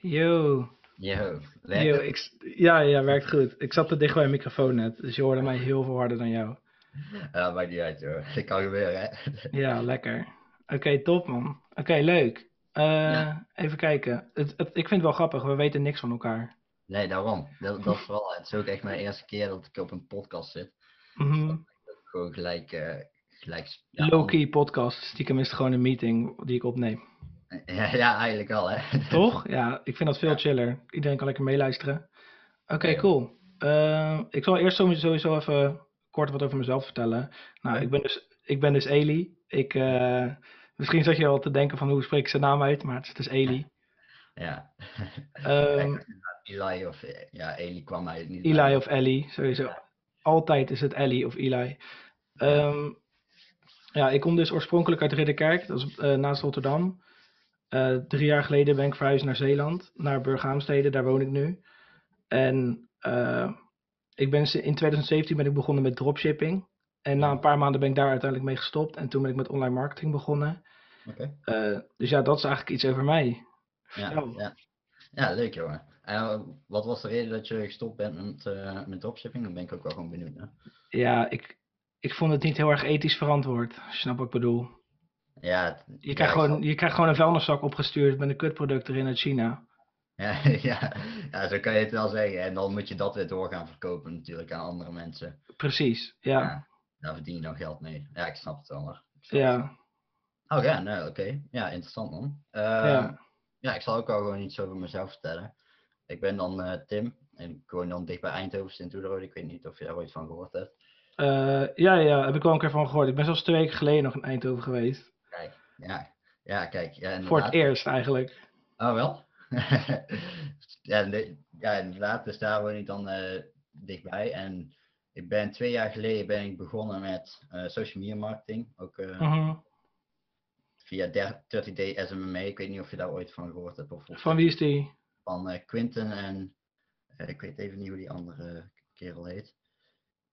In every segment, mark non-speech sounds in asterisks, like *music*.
Yo. Yo, ik, ja, ja, werkt goed. Ik zat te dicht bij een microfoon net, dus je hoorde mij heel veel harder dan jou. *laughs* Ja, maakt niet uit joh. Dat kan gebeuren hè. *laughs* Ja, lekker. Oké, top man. Oké, leuk. Eh, Ja. Even kijken. Het, het, ik vind het wel grappig, we weten niks van elkaar. Nee, daarom. Dat, dat is *laughs* vooral. Het is ook echt mijn eerste keer dat ik op een podcast zit. Mhm. Gewoon gelijk, eh gelijk. Ja, Low-key podcast. Stiekem is het gewoon een meeting die ik opneem. *laughs* Ja, ja, eigenlijk wel hè. *laughs* Toch? Ja, ik vind dat veel chiller. Iedereen kan lekker meeluisteren. Oké, cool. Eh, ik zal eerst sowieso sowieso even kort wat over mezelf vertellen. Nou, ik ben dus, ik ben dus Eli. Ik, eh, misschien zat je al te denken van hoe spreek ik zijn naam uit, maar het is dus Eli. *laughs* Ja. Ehm, Eli of ja, Eli kwam eigenlijk niet. Eli bij. of Ellie, sowieso. Ja. Altijd is het Ellie of Eli. Ehm, ja, ik kom dus oorspronkelijk uit Ridderkerk, dat is eh, naast Rotterdam. Eh, drie jaar geleden ben ik verhuisd naar Zeeland, naar Burghaamstede, daar woon ik nu. En eh, ik ben, in 2017 ben ik begonnen met dropshipping. En na een paar maanden ben ik daar uiteindelijk mee gestopt. En toen ben ik met online marketing begonnen. Oké. Eh, dus ja, dat is eigenlijk iets over mij. Ja, ja. ja, leuk jongen. En wat was de reden dat je gestopt bent met, met dropshipping? Dan ben ik ook wel gewoon benieuwd. Hè? Ja, ik, ik vond het niet heel erg ethisch verantwoord. snapt wat ik bedoel. Ja, Je krijgt, gewoon, je krijgt gewoon een vuilniszak opgestuurd met een kutproduct erin uit China. Ja, *laughs* ja, ja, zo kan je het wel zeggen. En dan moet je dat weer door gaan verkopen natuurlijk aan andere mensen. Precies, ja. Ja, daar verdien je dan geld mee. Ja, ik snap het wel snap Ja, het. Oh ja, nee, oké. Ja, interessant man. Ehm, ja. ja, ik zal ook wel gewoon iets over mezelf vertellen. Ik ben dan eh, Tim en ik woon dan dicht bij Eindhoven, Sint-Oederode. Ik weet niet of je daar ooit van gehoord hebt. Eh, ja, ja, heb ik wel een keer van gehoord. Ik ben zelfs twee weken geleden nog in Eindhoven geweest. Ja, ja kijk. Ja, Voor het eerst eigenlijk. Oh wel? *laughs* ja, ja, inderdaad. Dus daar woon ik dan eh, dichtbij. En ik ben twee jaar geleden ben ik begonnen met eh, social media marketing. Ook eh, Mhm. via der- 30 Day SMMA. Ik weet niet of je daar ooit van gehoord hebt. Of, of Van wie is die? Van Quinten en ik weet even niet hoe die andere kerel heet.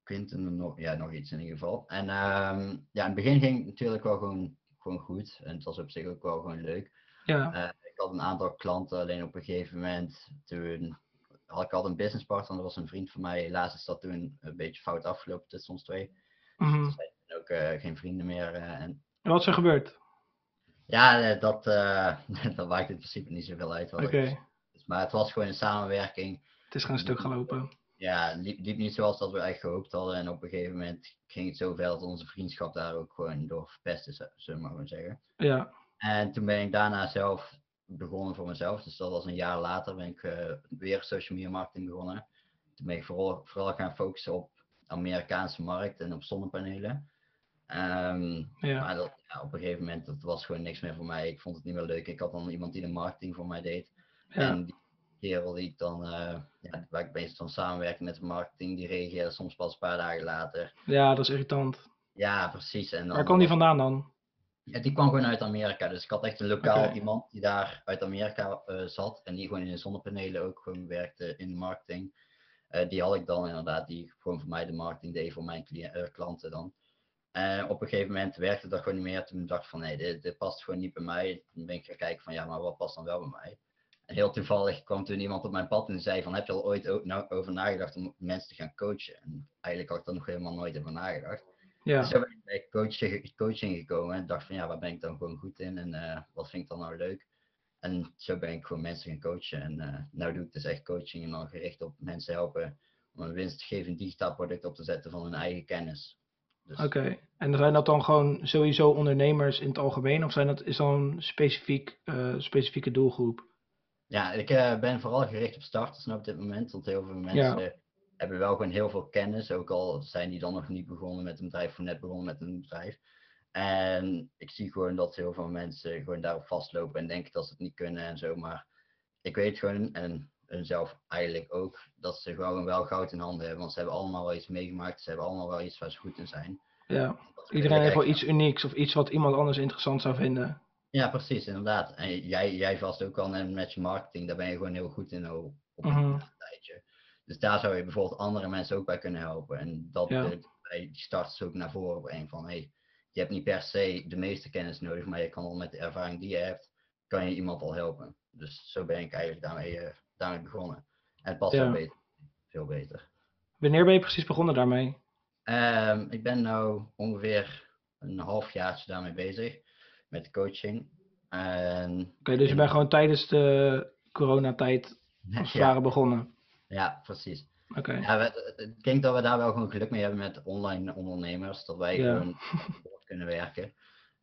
Quinten, nog, ja, nog iets in ieder geval. En ehm, ja, in het begin ging het natuurlijk wel gewoon, gewoon goed. En het was op zich ook wel gewoon leuk. Ja, Eh, ik had een aantal klanten, alleen op een gegeven moment toen had ik al een businesspartner, dat was een vriend van mij. Helaas is dat toen een beetje fout afgelopen tussen ons twee. mhm. Dus wij zijn ook eh, geen vrienden meer. eh, en wat is er gebeurd? ja, dat, *laughs* dat maakt in principe niet zoveel uit. Oké, dus, maar het was gewoon een samenwerking. het is gewoon een stuk gelopen. Ja, liep, liep niet zoals dat we echt gehoopt hadden. En op een gegeven moment ging het zo ver dat onze vriendschap daar ook gewoon door verpest is, zullen we maar gewoon zeggen. Ja, En toen ben ik daarna zelf begonnen voor mezelf. Dus dat was een jaar later ben ik eh, weer social media marketing begonnen. Toen ben ik vooral, vooral gaan focussen op de Amerikaanse markt en op zonnepanelen. Ehm, ja, Maar dat, ja, op een gegeven moment dat was gewoon niks meer voor mij. Ik vond het niet meer leuk. Ik had dan iemand die de marketing voor mij deed. ja. En die kerel die ik dan, eh, ja, waar ik dan samenwerken met de marketing, die reageerde soms pas een paar dagen later. Ja, dat is irritant. Ja, precies. En dan, Waar kwam die vandaan dan? ja, die kwam gewoon uit Amerika. Dus ik had echt een lokaal iemand die daar uit Amerika eh, zat. En die gewoon in de zonnepanelen ook gewoon werkte in de marketing. Eh, die had ik dan inderdaad, die gewoon voor mij de marketing deed voor mijn klanten dan. En op een gegeven moment werkte dat gewoon niet meer. Toen dacht ik van nee, dit, dit past gewoon niet bij mij. Toen ben ik gaan kijken van ja, maar wat past dan wel bij mij? Heel toevallig kwam toen iemand op mijn pad en zei van heb je al ooit nou, over nagedacht om mensen te gaan coachen? En eigenlijk had ik daar nog helemaal nooit over nagedacht. Ja, Dus zo ben ik bij coaching, coaching gekomen en dacht van ja, waar ben ik dan gewoon goed in en eh, wat vind ik dan nou leuk? En zo ben ik gewoon mensen gaan coachen. En eh nu doe ik dus echt coaching en dan gericht op mensen helpen om een winstgevend digitaal product op te zetten van hun eigen kennis. Dus, oké. En zijn dat dan gewoon sowieso ondernemers in het algemeen? Of zijn dat, is dat een specifiek, eh, specifieke doelgroep? Ja, ik eh, ben vooral gericht op starters nu op dit moment. Want heel veel mensen hebben wel gewoon heel veel kennis. Ook al zijn die dan nog niet begonnen met een bedrijf of net begonnen met een bedrijf. En ik zie gewoon dat heel veel mensen gewoon daarop vastlopen en denken dat ze het niet kunnen en zo. Maar ik weet gewoon, en hunzelf eigenlijk ook, dat ze gewoon wel goud in handen hebben. Want ze hebben allemaal wel iets meegemaakt. Ze hebben allemaal wel iets waar ze goed in zijn. Ja, iedereen heeft wel iets unieks of iets wat iemand anders interessant zou vinden. Ja, precies, inderdaad. En jij, jij vast ook al net met je marketing, daar ben je gewoon heel goed in op op Mhm. een tijdje. Dus daar zou je bijvoorbeeld andere mensen ook bij kunnen helpen. En dat Ja. bij die starters ook naar voren brengen van hey, je hebt niet per se de meeste kennis nodig, maar je kan al met de ervaring die je hebt, kan je iemand al helpen. Dus zo ben ik eigenlijk daarmee, eh, daarmee begonnen. En het past Ja. beter, veel beter. Wanneer ben je precies begonnen daarmee? Ehm, ik ben nu ongeveer een half jaar daarmee bezig met coaching. En Oké, dus je bent gewoon tijdens de coronatijd *laughs* als ja, begonnen. ja, precies. Oké. Ja, we, ik denk dat we daar wel gewoon geluk mee hebben met online ondernemers. Dat wij Ja. gewoon *laughs* door kunnen werken.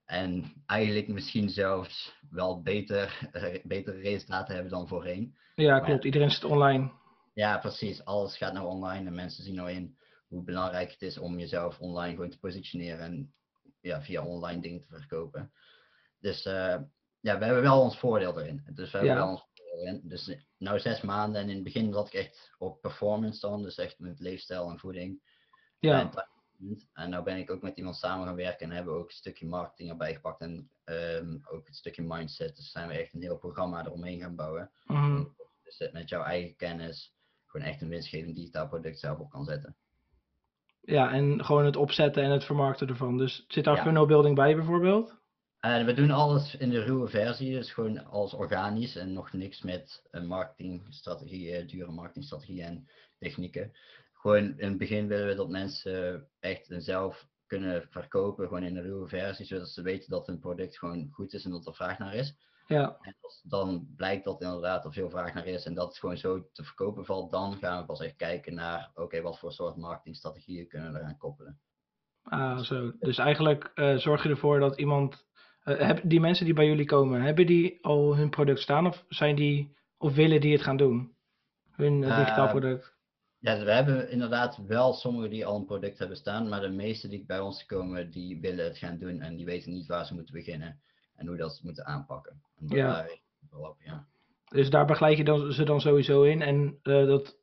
En eigenlijk misschien zelfs wel beter, eh, betere resultaten hebben dan voorheen. Ja, klopt. Iedereen zit online. Ja, precies. Alles gaat nou online en mensen zien nou in hoe belangrijk het is om jezelf online gewoon te positioneren en ja, via online dingen te verkopen. Dus eh, ja, we hebben wel ons voordeel erin. Dus we hebben Ja. wel ons voordeel erin. Dus eh, nou zes maanden en in het begin zat ik echt op performance dan, dus echt met leefstijl en voeding. Ja, En nou ben ik ook met iemand samen gaan werken en hebben we ook een stukje marketing erbij gepakt en ehm, ook een stukje mindset. Dus zijn we echt een heel programma eromheen gaan bouwen. Dus met jouw eigen kennis gewoon echt een winstgevend digitaal product zelf op kan zetten. ja, en gewoon het opzetten en het vermarkten ervan. Dus zit daar Ja. funnel building bij bijvoorbeeld? En we doen alles in de ruwe versie, dus gewoon als organisch en nog niks met een marketingstrategie, dure marketingstrategie en technieken. Gewoon in het begin willen we dat mensen echt zelf kunnen verkopen, gewoon in de ruwe versie, zodat ze weten dat hun product gewoon goed is en dat er vraag naar is. Ja, En als dan blijkt dat inderdaad er veel vraag naar is en dat het gewoon zo te verkopen valt, dan gaan we pas echt kijken naar, oké, wat voor soort marketingstrategieën kunnen we eraan koppelen. ah, zo. Dus eigenlijk eh, zorg je ervoor dat iemand. Eh, heb, die mensen die bij jullie komen, hebben die al hun product staan of zijn die of willen die het gaan doen? Hun eh, digitaal Eh, product. Ja, we hebben inderdaad wel sommigen die al een product hebben staan, maar de meeste die bij ons komen, die willen het gaan doen en die weten niet waar ze moeten beginnen en hoe dat ze moeten aanpakken. En dat Ja. op, ja. Dus daar begeleid je dan, ze dan sowieso in. En dat,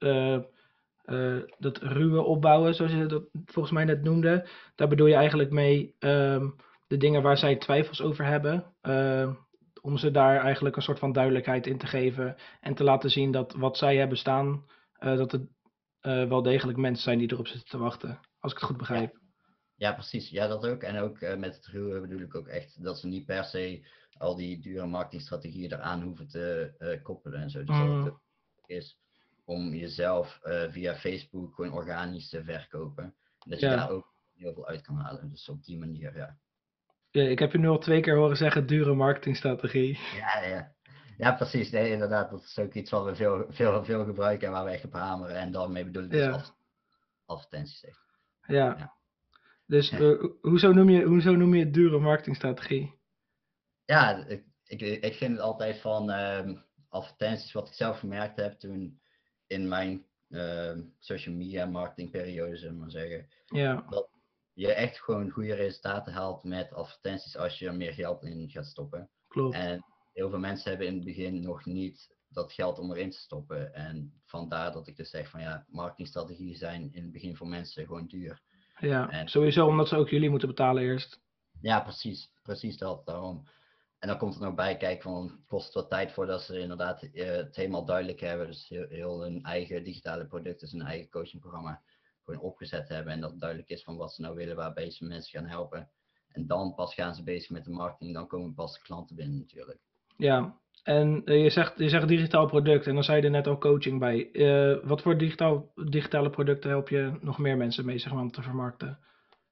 dat ruwe opbouwen, zoals je dat volgens mij net noemde, daar bedoel je eigenlijk mee ehm, de dingen waar zij twijfels over hebben. ehm, om ze daar eigenlijk een soort van duidelijkheid in te geven. En te laten zien dat wat zij hebben staan, eh, dat het eh, wel degelijk mensen zijn die erop zitten te wachten. Als ik het goed begrijp. Ja, precies. Ja, dat ook. En ook eh, met het ruwe bedoel ik ook echt dat ze niet per se al die dure marketingstrategieën eraan hoeven te eh, koppelen en zo. Dus dat Mm. het is om jezelf eh, via Facebook gewoon organisch te verkopen. En dat je Ja. daar ook heel veel uit kan halen. Dus op die manier, ja. Ja, ik heb je nu al twee keer horen zeggen dure marketingstrategie. Ja, ja. ja precies. Nee, inderdaad. Dat is ook iets wat we veel, veel, veel gebruiken en waar we echt op hameren. En daarmee bedoel ik dus Ja. ad- advertenties. Ja. Ja. Dus eh, hoezo, noem je, hoezo noem je het dure marketingstrategie? Ja, ik, ik, ik vind het altijd van ehm, advertenties wat ik zelf gemerkt heb toen in mijn ehm, social media marketingperiode, zullen we maar zeggen. Ja, Je echt gewoon goede resultaten haalt met advertenties als je er meer geld in gaat stoppen. klopt. En heel veel mensen hebben in het begin nog niet dat geld om erin te stoppen. En vandaar dat ik dus zeg van ja, marketingstrategieën zijn in het begin voor mensen gewoon duur. Ja, en- sowieso omdat ze ook jullie moeten betalen eerst. Ja, precies. Precies dat, daarom. En dan komt er nog bij, kijk, van het kost wat tijd voordat ze inderdaad eh, het helemaal duidelijk hebben. Dus heel, heel hun eigen digitale product, dus hun eigen coachingprogramma, gewoon opgezet hebben. En dat duidelijk is van wat ze nou willen, waarbij ze mensen gaan helpen. En dan pas gaan ze bezig met de marketing, dan komen pas de klanten binnen natuurlijk. Ja, en eh, je, zegt, je zegt digitaal product en dan zei je er net al coaching bij. Eh, wat voor digitaal, digitale producten help je nog meer mensen mee zeg maar, om te vermarkten?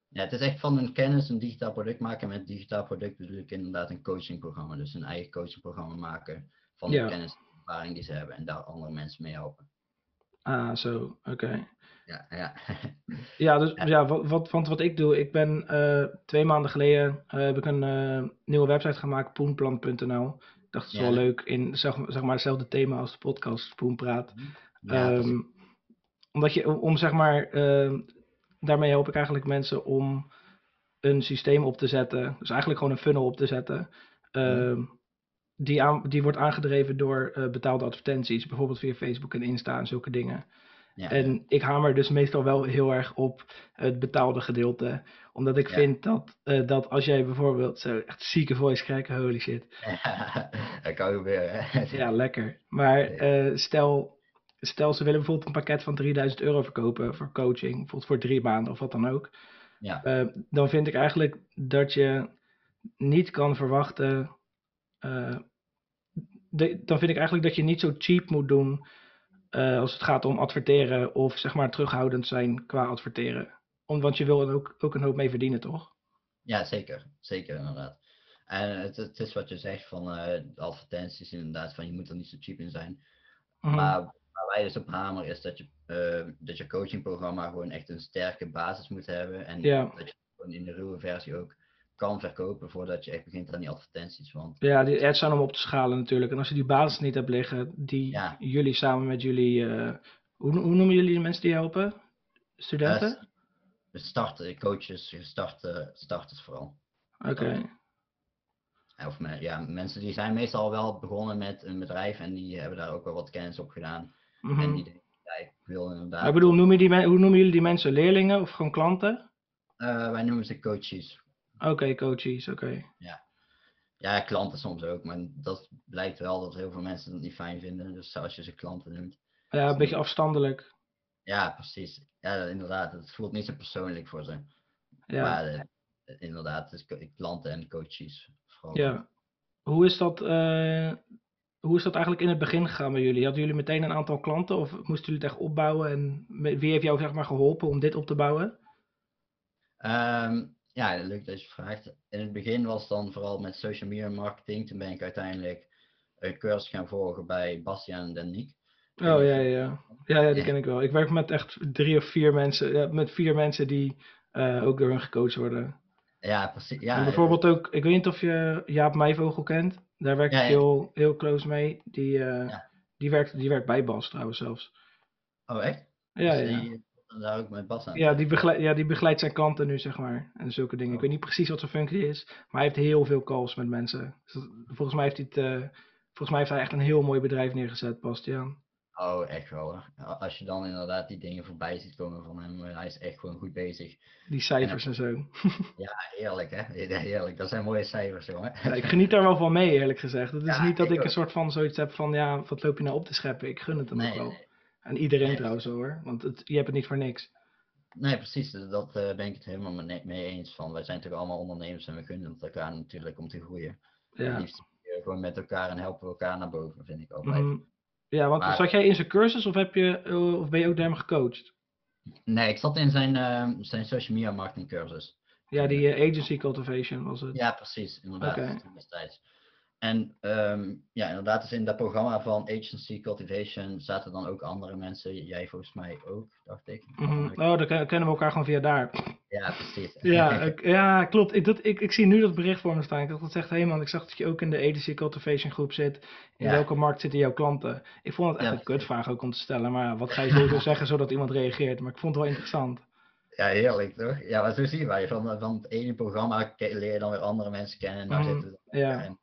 Ja, het is echt van hun kennis een digitaal product maken. Met digitaal product bedoel ik inderdaad een coachingprogramma. Dus een eigen coachingprogramma maken van Ja. de kennis en ervaring die ze hebben. En daar andere mensen mee helpen. Ah, zo, oké. Ja, ja. *laughs* Ja, dus Ja. ja, wat, wat, want wat ik doe, ik ben eh, twee maanden geleden eh, heb ik een eh, nieuwe website gemaakt, poenplan.nl. Ik dacht, het is Ja. wel leuk in zeg, zeg maar hetzelfde thema als de podcast Poenpraat. ja dat is- Ehm, omdat je, om zeg maar, ehm, daarmee help ik eigenlijk mensen om een systeem op te zetten. Dus eigenlijk gewoon een funnel op te zetten. ehm, die, aan, die wordt aangedreven door betaalde advertenties, bijvoorbeeld via Facebook en Insta en zulke dingen. Ja, En ik hamer dus meestal wel heel erg op het betaalde gedeelte. Omdat ik Ja. vind dat, eh, dat als jij bijvoorbeeld zo echt zieke voice krijgt, holy shit. *laughs* dat kan gebeuren. hè. *laughs* Ja, lekker. Maar eh, stel, stel ze willen bijvoorbeeld een pakket van 3000 euro verkopen voor coaching, bijvoorbeeld voor drie maanden of wat dan ook. Ja. Eh, dan vind ik eigenlijk dat je niet kan verwachten de- dan vind ik eigenlijk dat je niet zo cheap moet doen eh, als het gaat om adverteren of zeg maar terughoudend zijn qua adverteren. Om, want je wil er ook, ook een hoop mee verdienen, toch? Ja, zeker. Zeker, inderdaad. En het, het is wat je zegt van de advertenties, inderdaad, van je moet er niet zo cheap in zijn. Mhm. Maar waar wij dus op hameren is dat je, eh, dat je coachingprogramma gewoon echt een sterke basis moet hebben. En Ja. dat je gewoon in de ruwe versie ook kan verkopen voordat je echt begint aan die advertenties. Want Ja, die ads zijn om op te schalen natuurlijk. En als je die basis niet hebt liggen, die Ja. jullie samen met jullie, eh, hoe, hoe noemen jullie de mensen die helpen? Studenten? we starten, coaches, gestarte starters vooral. Oké. Of me- ja, mensen die zijn meestal wel begonnen met een bedrijf en die hebben daar ook wel wat kennis op gedaan. Mhm. En die denken, ja, ik wil inderdaad. Ik bedoel, noem je die hoe noemen jullie die mensen? Leerlingen of gewoon klanten? Eh, wij noemen ze coaches. Oké, coaches, oké. Ja, klanten soms ook, maar dat blijkt wel dat heel veel mensen dat niet fijn vinden. Dus als je ze klanten noemt. Ja, een beetje afstandelijk. Ja, precies. Ja, inderdaad. Het voelt niet zo persoonlijk voor ze. Ja. Maar eh, inderdaad, co- klanten en coaches. Vooral. Ja. Hoe is dat, eh, hoe is dat eigenlijk in het begin gegaan bij jullie? Hadden jullie meteen een aantal klanten of moesten jullie het echt opbouwen? En wie heeft jou zeg maar geholpen om dit op te bouwen? Ehm, ja, leuk dat je vraagt. In het begin was het dan vooral met social media marketing. Toen ben ik uiteindelijk een cursus gaan volgen bij Bastiaan en Niek. Oh ja, ja, ja. Ja, ja, die ken ik wel. Ik werk met echt drie of vier mensen, ja, met vier mensen die eh, ook door hun gecoacht worden. Ja, precies. Ja, en bijvoorbeeld ook, ik weet niet of je Jaap Meijvogel kent. Daar werk Ja, ik heel, heel close mee. Die, eh, die, werkt, die werkt bij Bas trouwens zelfs. Oh, echt? Ja, Dus ja. Die daar ook met Bas aan. Ja, die begeleidt, ja, die begeleidt zijn klanten nu, zeg maar. En zulke dingen. Ik Oh. weet niet precies wat zijn functie is, maar hij heeft heel veel calls met mensen. Dus dat- volgens mij heeft hij het, eh, volgens mij heeft hij echt een heel mooi bedrijf neergezet, Bastiaan. Oh, echt wel. hoor. Als je dan inderdaad die dingen voorbij ziet komen van hem, eh, hij is echt gewoon goed bezig. Die cijfers en zo. *laughs* Ja, heerlijk hè? Heerlijk, dat zijn mooie cijfers jongen. Ja, ik geniet daar wel van mee, eerlijk gezegd. Het is Ja, niet dat ik een soort van zoiets heb van, ja, wat loop je nou op te scheppen? Ik gun het hem Nee, ook wel. nee. En iedereen trouwens hoor, want het, je hebt het niet voor niks. Nee, precies. dus Dat eh, ben ik het helemaal mee eens van. Wij zijn toch allemaal ondernemers en we gunnen het elkaar natuurlijk om te groeien. Ja. liefst eh, gewoon met elkaar en helpen elkaar naar boven, vind ik altijd. Mhm. Ja, want Maar- zat jij in zijn cursus of, heb je, eh, of ben je ook door hem gecoacht? Nee, ik zat in zijn, zijn social media marketing cursus. Ja, die agency cultivation was het. Ja, precies, inderdaad, destijds. En ehm, ja, inderdaad, dus in dat programma van Agency Cultivation zaten dan ook andere mensen. Jij volgens mij ook, dacht ik. Mhm. Oh, dan ken- kennen we elkaar gewoon via daar. Ja, precies. *laughs* Ja, *laughs* ik- ja klopt. Ik, dat, ik, ik zie nu dat bericht voor me staan. Ik dacht, dat zegt helemaal. Ik zag dat je ook in de agency cultivation groep zit. In Ja. welke markt zitten jouw klanten? Ik vond het echt Ja, een kutvraag ook om te stellen. Maar wat ga je sowieso *laughs* zeggen zodat iemand reageert? Maar ik vond het wel interessant. Ja, heerlijk toch? Ja, maar zo zien wij. Van, van het ene programma leer je dan weer andere mensen kennen. En daar Mhm, zitten we ja.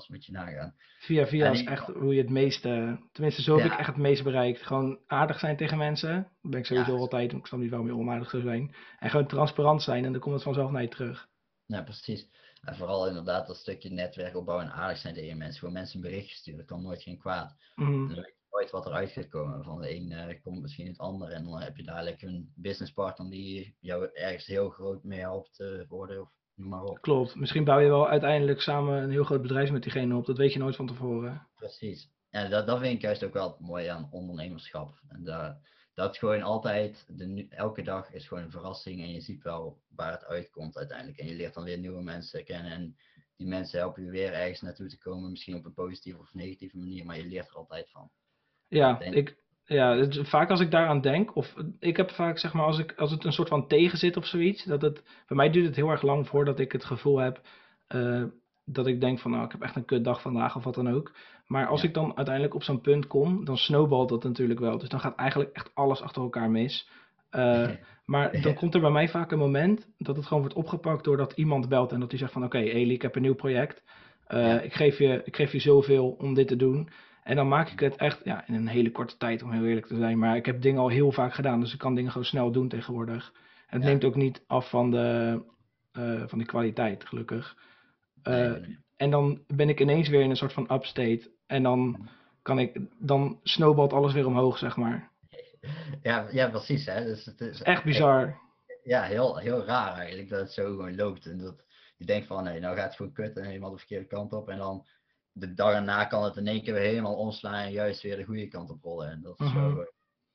Dat moet je nagaan. Via via is echt hoe je het meeste... Tenminste, zo heb Ja. ik echt het meest bereikt. Gewoon aardig zijn tegen mensen. Dat ben ik sowieso Ja. altijd. Ik snap niet waarom je onaardig zou zijn. En gewoon transparant zijn. En dan komt het vanzelf naar je terug. Ja, precies. En vooral inderdaad dat stukje netwerk opbouwen en aardig zijn tegen mensen. Gewoon mensen een berichtje sturen, dat kan nooit geen kwaad. Mhm. Dan weet je nooit wat eruit gaat komen. Van de een eh, komt misschien het ander. En dan heb je dadelijk een businesspartner die jou ergens heel groot mee helpt eh, worden. Of noem maar op. Klopt. Misschien bouw je wel uiteindelijk samen een heel groot bedrijf met diegene op. Dat weet je nooit van tevoren. Precies. En dat, dat vind ik juist ook wel het mooie aan ondernemerschap. En dat, dat gewoon altijd, de, elke dag is gewoon een verrassing en je ziet wel waar het uitkomt uiteindelijk. En je leert dan weer nieuwe mensen kennen en die mensen helpen je weer ergens naartoe te komen. Misschien op een positieve of negatieve manier, maar je leert er altijd van. Ja, ik, ja het, vaak als ik daaraan denk, of ik heb vaak zeg maar als, ik, als het een soort van tegen zit of zoiets, dat het, bij mij duurt het heel erg lang voordat ik het gevoel heb eh, dat ik denk van nou ik heb echt een kutdag vandaag of wat dan ook. Maar als Ja. ik dan uiteindelijk op zo'n punt kom, dan snowballt dat natuurlijk wel. Dus dan gaat eigenlijk echt alles achter elkaar mis. Eh, *laughs* maar dan komt er bij mij vaak een moment dat het gewoon wordt opgepakt doordat iemand belt en dat hij zegt van oké Eli, ik heb een nieuw project. Eh, Ja. ik, geef je, ik geef je zoveel om dit te doen. En dan maak ik het echt ja, in een hele korte tijd, om heel eerlijk te zijn. Maar ik heb dingen al heel vaak gedaan, dus ik kan dingen gewoon snel doen tegenwoordig. En het Ja. neemt ook niet af van de, eh, van de kwaliteit, gelukkig. Eh, Nee, nee. En dan ben ik ineens weer in een soort van upstate. En dan, kan ik, dan snowballt alles weer omhoog, zeg maar. Ja, ja, precies. Hè? Dus het is Echt bizar. Ja, heel, heel raar eigenlijk dat het zo gewoon loopt. En dat je denkt van nee, nou gaat het gewoon kut en helemaal de verkeerde kant op. En dan de dag erna kan het in één keer weer helemaal omslaan en juist weer de goede kant op rollen. En dat is Mhm. wel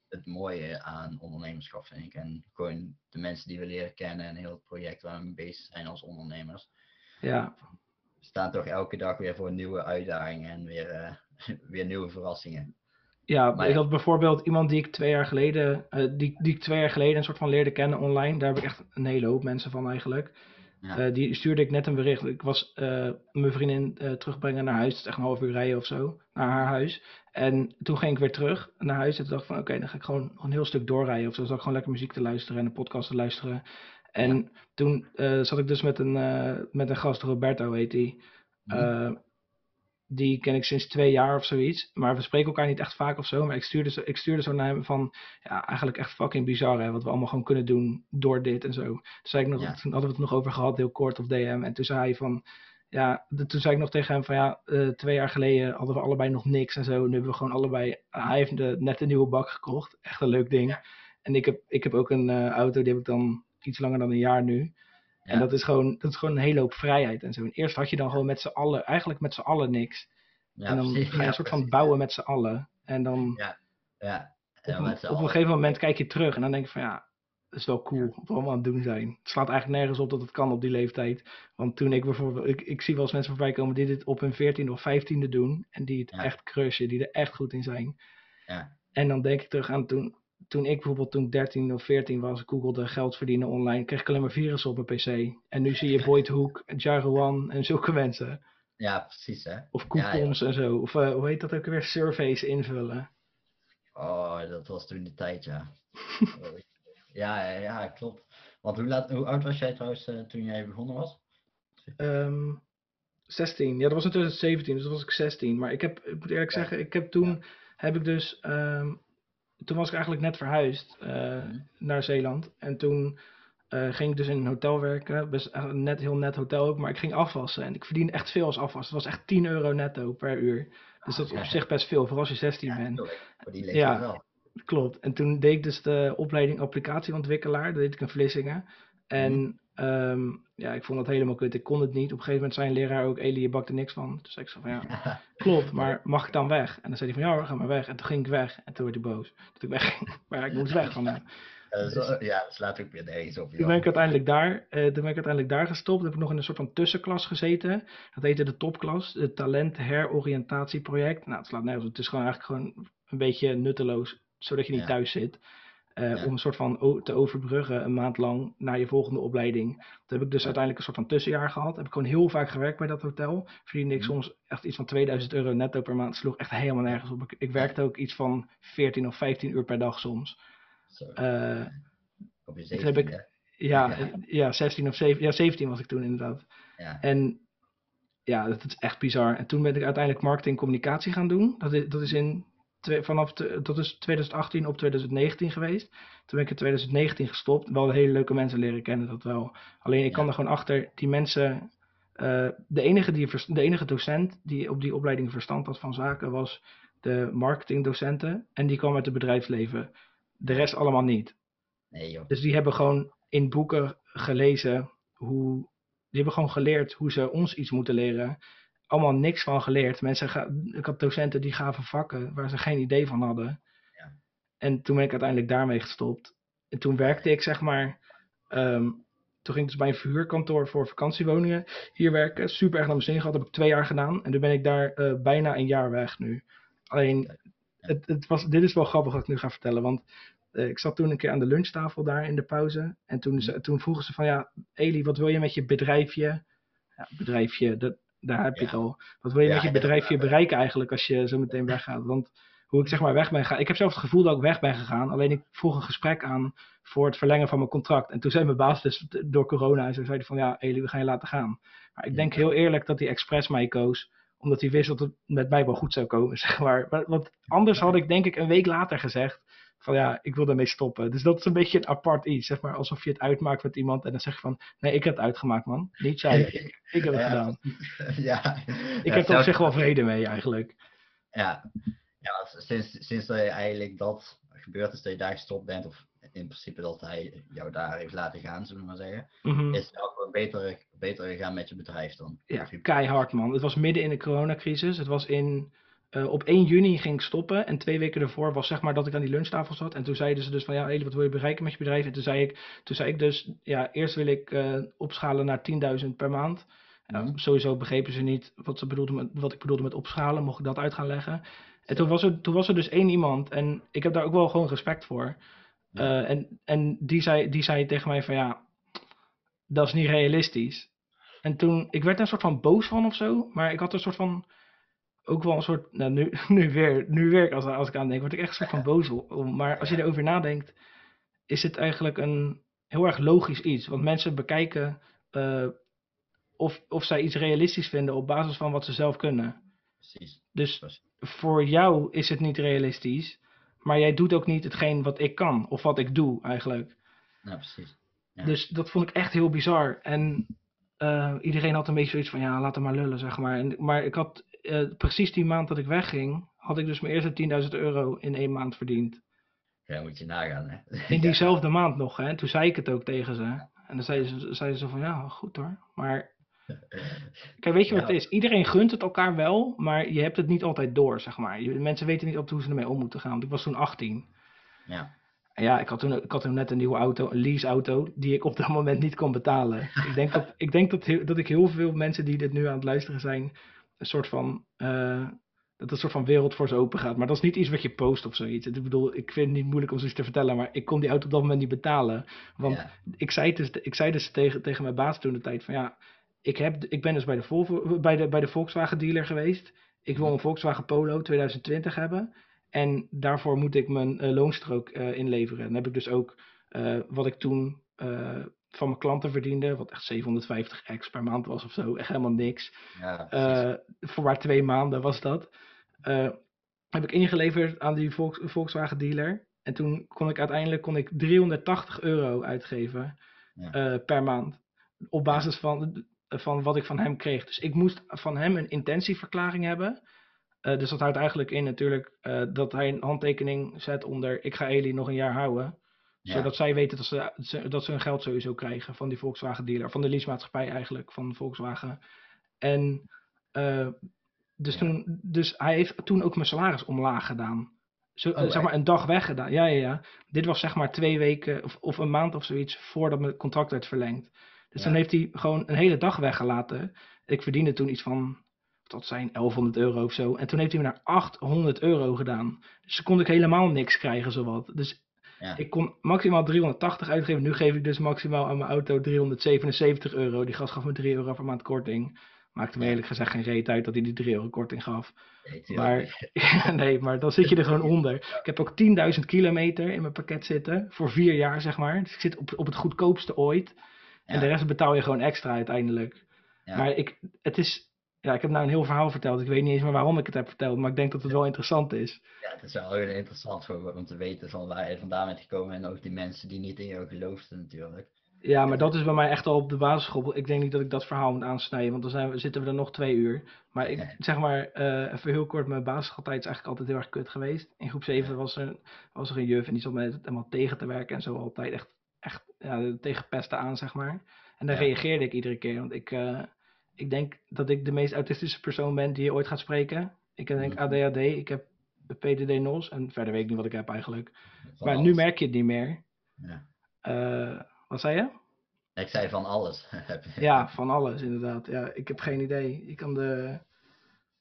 het mooie aan ondernemerschap, vind ik. En gewoon de mensen die we leren kennen en heel het project waar we mee bezig zijn als ondernemers. Ja, We staan toch elke dag weer voor nieuwe uitdagingen en weer, eh, *laughs* weer nieuwe verrassingen. Ja, Maar ik had bijvoorbeeld iemand die ik twee jaar geleden, eh, die, die ik twee jaar geleden een soort van leerde kennen online. Daar heb ik echt een hele hoop mensen van eigenlijk. Ja. Eh, die stuurde ik net een bericht. Ik was eh, mijn vriendin eh, terugbrengen naar huis. Het is echt een half uur rijden of zo, naar haar huis. En toen ging ik weer terug naar huis. En toen dacht ik van, oké, dan ga ik gewoon een heel stuk doorrijden. Of zo, zat ik gewoon lekker muziek te luisteren en een podcast te luisteren. En toen zat ik dus met een, met een gast, Roberto heet die. Mhm. Die ken ik sinds twee jaar of zoiets. Maar we spreken elkaar niet echt vaak of zo. Maar ik stuurde zo, ik stuurde zo naar hem van... Ja, eigenlijk echt fucking bizar hè. Wat we allemaal gewoon kunnen doen door dit en zo. Toen, zei ik nog, Ja. toen hadden we het nog over gehad, heel kort op DM. En toen zei hij van... Ja, de- toen zei ik nog tegen hem van ja, eh, twee jaar geleden hadden we allebei nog niks en zo. Nu hebben we gewoon allebei... hij heeft de, net een nieuwe bak gekocht. Echt een leuk ding. Ja. En ik heb, ik heb ook een eh, auto, die heb ik dan iets langer dan een jaar nu. En dat is, gewoon, dat is gewoon een hele hoop vrijheid en zo. En eerst had je dan gewoon met z'n allen, eigenlijk met z'n allen niks. Ja, en dan precies. ga je een soort van bouwen met z'n allen. En dan Ja. Ja. op, een, op een gegeven moment kijk je terug en dan denk je van ja, dat is wel cool wat we allemaal aan het doen zijn. Het slaat eigenlijk nergens op dat het kan op die leeftijd. Want toen ik bijvoorbeeld, ik, ik zie wel eens mensen voorbij komen die dit op hun 14e of 15e doen. En die het echt crushen, die er echt goed in zijn. Ja. En dan denk ik terug aan toen, toen ik bijvoorbeeld toen 13 of 14 was, googelde geld verdienen online, kreeg ik alleen maar virussen op mijn pc. En nu zie je Boyd Hook, Jaruan en zulke mensen. ja, precies hè. Of ja. coupons en zo. Of eh, hoe heet dat ook weer? Surveys invullen. Oh, dat was toen de tijd, ja. *laughs* Ja, ja, ja, klopt. Want hoe, laat, hoe oud was jij trouwens eh, toen jij begonnen was? Ehm 16. Ja, dat was in 2017, dus dat was ik 16. Maar ik heb, ik moet eerlijk Ja. zeggen, ik heb toen, heb ik dus, ehm, toen was ik eigenlijk net verhuisd eh, Mhm. naar Zeeland. En toen eh, ging ik dus in een hotel werken, best echt een net, heel net hotel ook, maar ik ging afwassen. En ik verdiende echt veel als afwas. Het was echt 10 euro netto per uur. Dus dat is op Ja. zich best veel, vooral als je 16 Ja, bent. die Ja. wel. Klopt. En toen deed ik dus de opleiding applicatieontwikkelaar. Dat deed ik in Vlissingen. En ehm, ja, ik vond dat helemaal kut. Ik kon het niet. Op een gegeven moment zei een leraar ook, Eli, je bakt er niks van. Toen zei ik zo van, *laughs* ja, klopt, maar mag ik dan weg? En dan zei hij van, ja hoor, ga maar weg. En toen ging ik weg. En toen werd hij boos. Dat ik wegging. *laughs* Maar ik moest weg van hem. Ja, slaat ook weer nergens op. Toen joh. ben ik uiteindelijk daar, eh, toen ben ik uiteindelijk daar gestopt. Heb ik nog in een soort van tussenklas gezeten. Dat heette de topklas, het talent heroriëntatieproject. Nou, het slaat nergens op. Het is gewoon eigenlijk gewoon een beetje nutteloos, zodat je niet Ja. thuis zit. Eh, Ja. Om een soort van te overbruggen een maand lang naar je volgende opleiding. Toen heb ik dus uiteindelijk een soort van tussenjaar gehad. Heb ik gewoon heel vaak gewerkt bij dat hotel. Verdiende ik Mhm. soms echt iets van 2000 euro netto per maand. Sloeg echt helemaal nergens op. Ik, ik werkte ook iets van 14 of 15 uur per dag soms. Eh, op je toen heb ik- 17e. *laughs* ja, Ja. ja. ja, 16 of 17, ja, 17 was ik toen inderdaad. Ja. En ja, dat is echt bizar. En toen ben ik uiteindelijk marketing en communicatie gaan doen. Dat is, dat is in twee- vanaf de- dat is 2018 op 2019 geweest. Toen ben ik in 2019 gestopt. Wel hele leuke mensen leren kennen, dat wel. Alleen ik Ja. kwam er gewoon achter, die mensen. eh, de, enige die, de enige docent die op die opleiding verstand had van zaken was de marketingdocenten. En die kwam uit het bedrijfsleven. De rest allemaal niet. Nee joh. Dus die hebben gewoon in boeken gelezen hoe. Die hebben gewoon geleerd hoe ze ons iets moeten leren. Allemaal niks van geleerd. Mensen ga, ik had docenten die gaven vakken waar ze geen idee van hadden. Ja. En toen ben ik uiteindelijk daarmee gestopt. En toen werkte ik zeg maar. ehm, toen ging ik dus bij een verhuurkantoor voor vakantiewoningen hier werken. Super erg naar mijn zin gehad. Dat heb ik twee jaar gedaan. En toen ben ik daar eh, bijna een jaar weg nu. Alleen, het, het was, dit is wel grappig wat ik nu ga vertellen. Want eh, ik zat toen een keer aan de lunchtafel daar in de pauze. En toen, ze- toen vroegen ze van ja, Eli, wat wil je met je bedrijfje? Ja, bedrijfje, dat, daar heb je het al. Wat wil je met je bedrijfje bereiken eigenlijk als je zo meteen weggaat? Want hoe ik zeg maar weg ben gegaan. Ik heb zelf het gevoel dat ik weg ben gegaan. Alleen ik vroeg een gesprek aan voor het verlengen van mijn contract. En toen zei mijn baas dus door corona en zo zei hij van ja, Eli, we gaan je laten gaan. Maar ik denk heel eerlijk dat hij expres mij koos omdat hij wist dat het met mij wel goed zou komen, *laughs* zeg. Maar- Want anders had ik denk ik een week later gezegd van ja, ik wil daarmee stoppen. Dus dat is een beetje een apart iets, zeg maar. Alsof je het uitmaakt met iemand en dan zeg je van nee, ik heb het uitgemaakt man. Niet *laughs* jij, ik, ik heb het Ja, gedaan. *laughs* ja. Ik heb er op zich wel vrede mee eigenlijk. Ja, ja sinds, sinds dat je eigenlijk dat gebeurd is, dat je daar gestopt bent, of in principe dat hij jou daar heeft laten gaan, zullen we maar zeggen, Mhm. is het wel gewoon beter, beter gegaan met je bedrijf dan. Ja, keihard man. Het was midden in de coronacrisis. Het was in, eh, op 1 juni ging ik stoppen en twee weken daarvoor was zeg maar dat ik aan die lunchtafel zat. En toen zeiden ze dus van ja, Eli, wat wil je bereiken met je bedrijf? En toen zei ik, toen zei ik dus, ja, eerst wil ik eh, opschalen naar 10.000 per maand. Ja, Mhm. sowieso begrepen ze niet wat, ze bedoelde met, wat ik bedoelde met opschalen, mocht ik dat uit gaan leggen. En toen was, er, toen was er dus één iemand en ik heb daar ook wel gewoon respect voor. Ja. Eh, en en die, zei, die zei tegen mij van ja, dat is niet realistisch. En toen, ik werd er een soort van boos van of zo, maar ik had een soort van, ook wel een soort, nou nu, *laughs* nu weer, nu weer als, als ik aan denk, word ik echt een soort van boos om. Maar als je erover nadenkt, is het eigenlijk een heel erg logisch iets. Want mensen bekijken eh, of, of zij iets realistisch vinden op basis van wat ze zelf kunnen. Precies. Dus Precies. voor jou is het niet realistisch, maar jij doet ook niet hetgeen wat ik kan, of wat ik doe eigenlijk. Precies. Ja. Dus dat vond ik echt heel bizar. En eh, iedereen had een beetje zoiets van, ja, laat hem maar lullen, zeg maar. En, maar ik had eh, precies die maand dat ik wegging, had ik dus mijn eerste 10.000 euro in één maand verdiend. Ja, moet je nagaan, hè. *laughs* In diezelfde maand nog, hè. Toen zei ik het ook tegen ze. En dan zeiden ze, zeiden ze van, ja, goed hoor. Maar, *laughs* kijk, weet je wat het is? Iedereen gunt het elkaar wel, maar je hebt het niet altijd door, zeg maar. Je, mensen weten niet altijd hoe ze ermee om moeten gaan. Want ik was toen 18. Ja. En ja, ik had, toen, ik had toen net een nieuwe auto, een leaseauto, die ik op dat *laughs* moment niet kon betalen. ik denk, dat, ik, denk dat, dat ik heel veel mensen die dit nu aan het luisteren zijn, een soort van, eh, dat een soort van wereld voor ze open gaat. Maar dat is niet iets wat je post of zoiets. Ik bedoel, ik vind het niet moeilijk om zoiets te vertellen, maar ik kon die auto op dat moment niet betalen. Want ja. ik zei dus, ik zei dus tegen, tegen mijn baas toen de tijd van ja, ik, heb, ik ben dus bij de, Volvo, bij, de, bij de Volkswagen dealer geweest. Ik wil een Volkswagen Polo 2020 hebben. En daarvoor moet ik mijn eh, loonstrook eh, inleveren. Dan heb ik dus ook wat ik toen van mijn klanten verdiende, wat echt 750 ex per maand was of zo, echt helemaal niks. ja. Eh, voor maar twee maanden was dat. Eh, heb ik ingeleverd aan die Volks- Volkswagen dealer. En toen kon ik uiteindelijk kon ik 380 euro uitgeven Ja. eh, per maand. Op basis van, van wat ik van hem kreeg. Dus ik moest van hem een intentieverklaring hebben. Dus dat houdt eigenlijk in natuurlijk dat hij een handtekening zet onder ik ga Eli nog een jaar houden. Ja. Zodat zij weten dat ze, dat ze hun geld sowieso krijgen van die Volkswagen dealer. Van de leasemaatschappij eigenlijk, van Volkswagen. En eh, dus, Ja. toen, dus hij heeft toen ook mijn salaris omlaag gedaan. Zo, Oh, zeg maar een dag weggedaan. Ja, ja, ja. Dit was zeg maar twee weken of, of een maand of zoiets voordat mijn contract werd verlengd. Dus Ja. dan heeft hij gewoon een hele dag weggelaten. Ik verdiende toen iets van, dat zijn, 1100 euro of zo. En toen heeft hij me naar 800 euro gedaan. Dus toen kon ik helemaal niks krijgen, zowat. Dus Ja. ik kon maximaal 380 uitgeven. Nu geef ik dus maximaal aan mijn auto 377 euro. Die gast gaf me 3 euro per maand korting. Maakte me eerlijk gezegd geen reet uit dat hij die 3 euro korting gaf. Nee. Maar *laughs* nee, maar dan zit je er gewoon onder. Ik heb ook 10.000 kilometer in mijn pakket zitten. Voor vier jaar, zeg maar. Dus ik zit op, op het goedkoopste ooit. En Ja. de rest betaal je gewoon extra uiteindelijk. Ja. Maar ik, het is... Ja, ik heb nou een heel verhaal verteld. Ik weet niet eens meer waarom ik het heb verteld. Maar ik denk dat het wel interessant is. Ja, het is wel heel interessant voor, om te weten van waar je vandaan bent gekomen en ook die mensen die niet in jou geloofden natuurlijk. Ja, maar dat is bij mij echt al op de basisschool. Ik denk niet dat ik dat verhaal moet aansnijden, want dan zijn we, zitten we er nog twee uur. Maar ik zeg maar, eh, even heel kort, mijn basisschooltijd is eigenlijk altijd heel erg kut geweest. In groep 7 was er, was er een juf en die zat me het helemaal tegen te werken en zo altijd echt, echt ja, tegen pesten aan, zeg maar. En daar Ja. reageerde ik iedere keer, want ik, eh, ik denk dat ik de meest autistische persoon ben die je ooit gaat spreken. Ik denk Mhm. ADHD, ik heb PDD-NOS en verder weet ik niet wat ik heb eigenlijk. Maar nu merk je het niet meer. Ja. Eh, wat zei je? Ik zei van alles. *laughs* Ja, van alles inderdaad. Ja, ik heb geen idee. Ik kan de.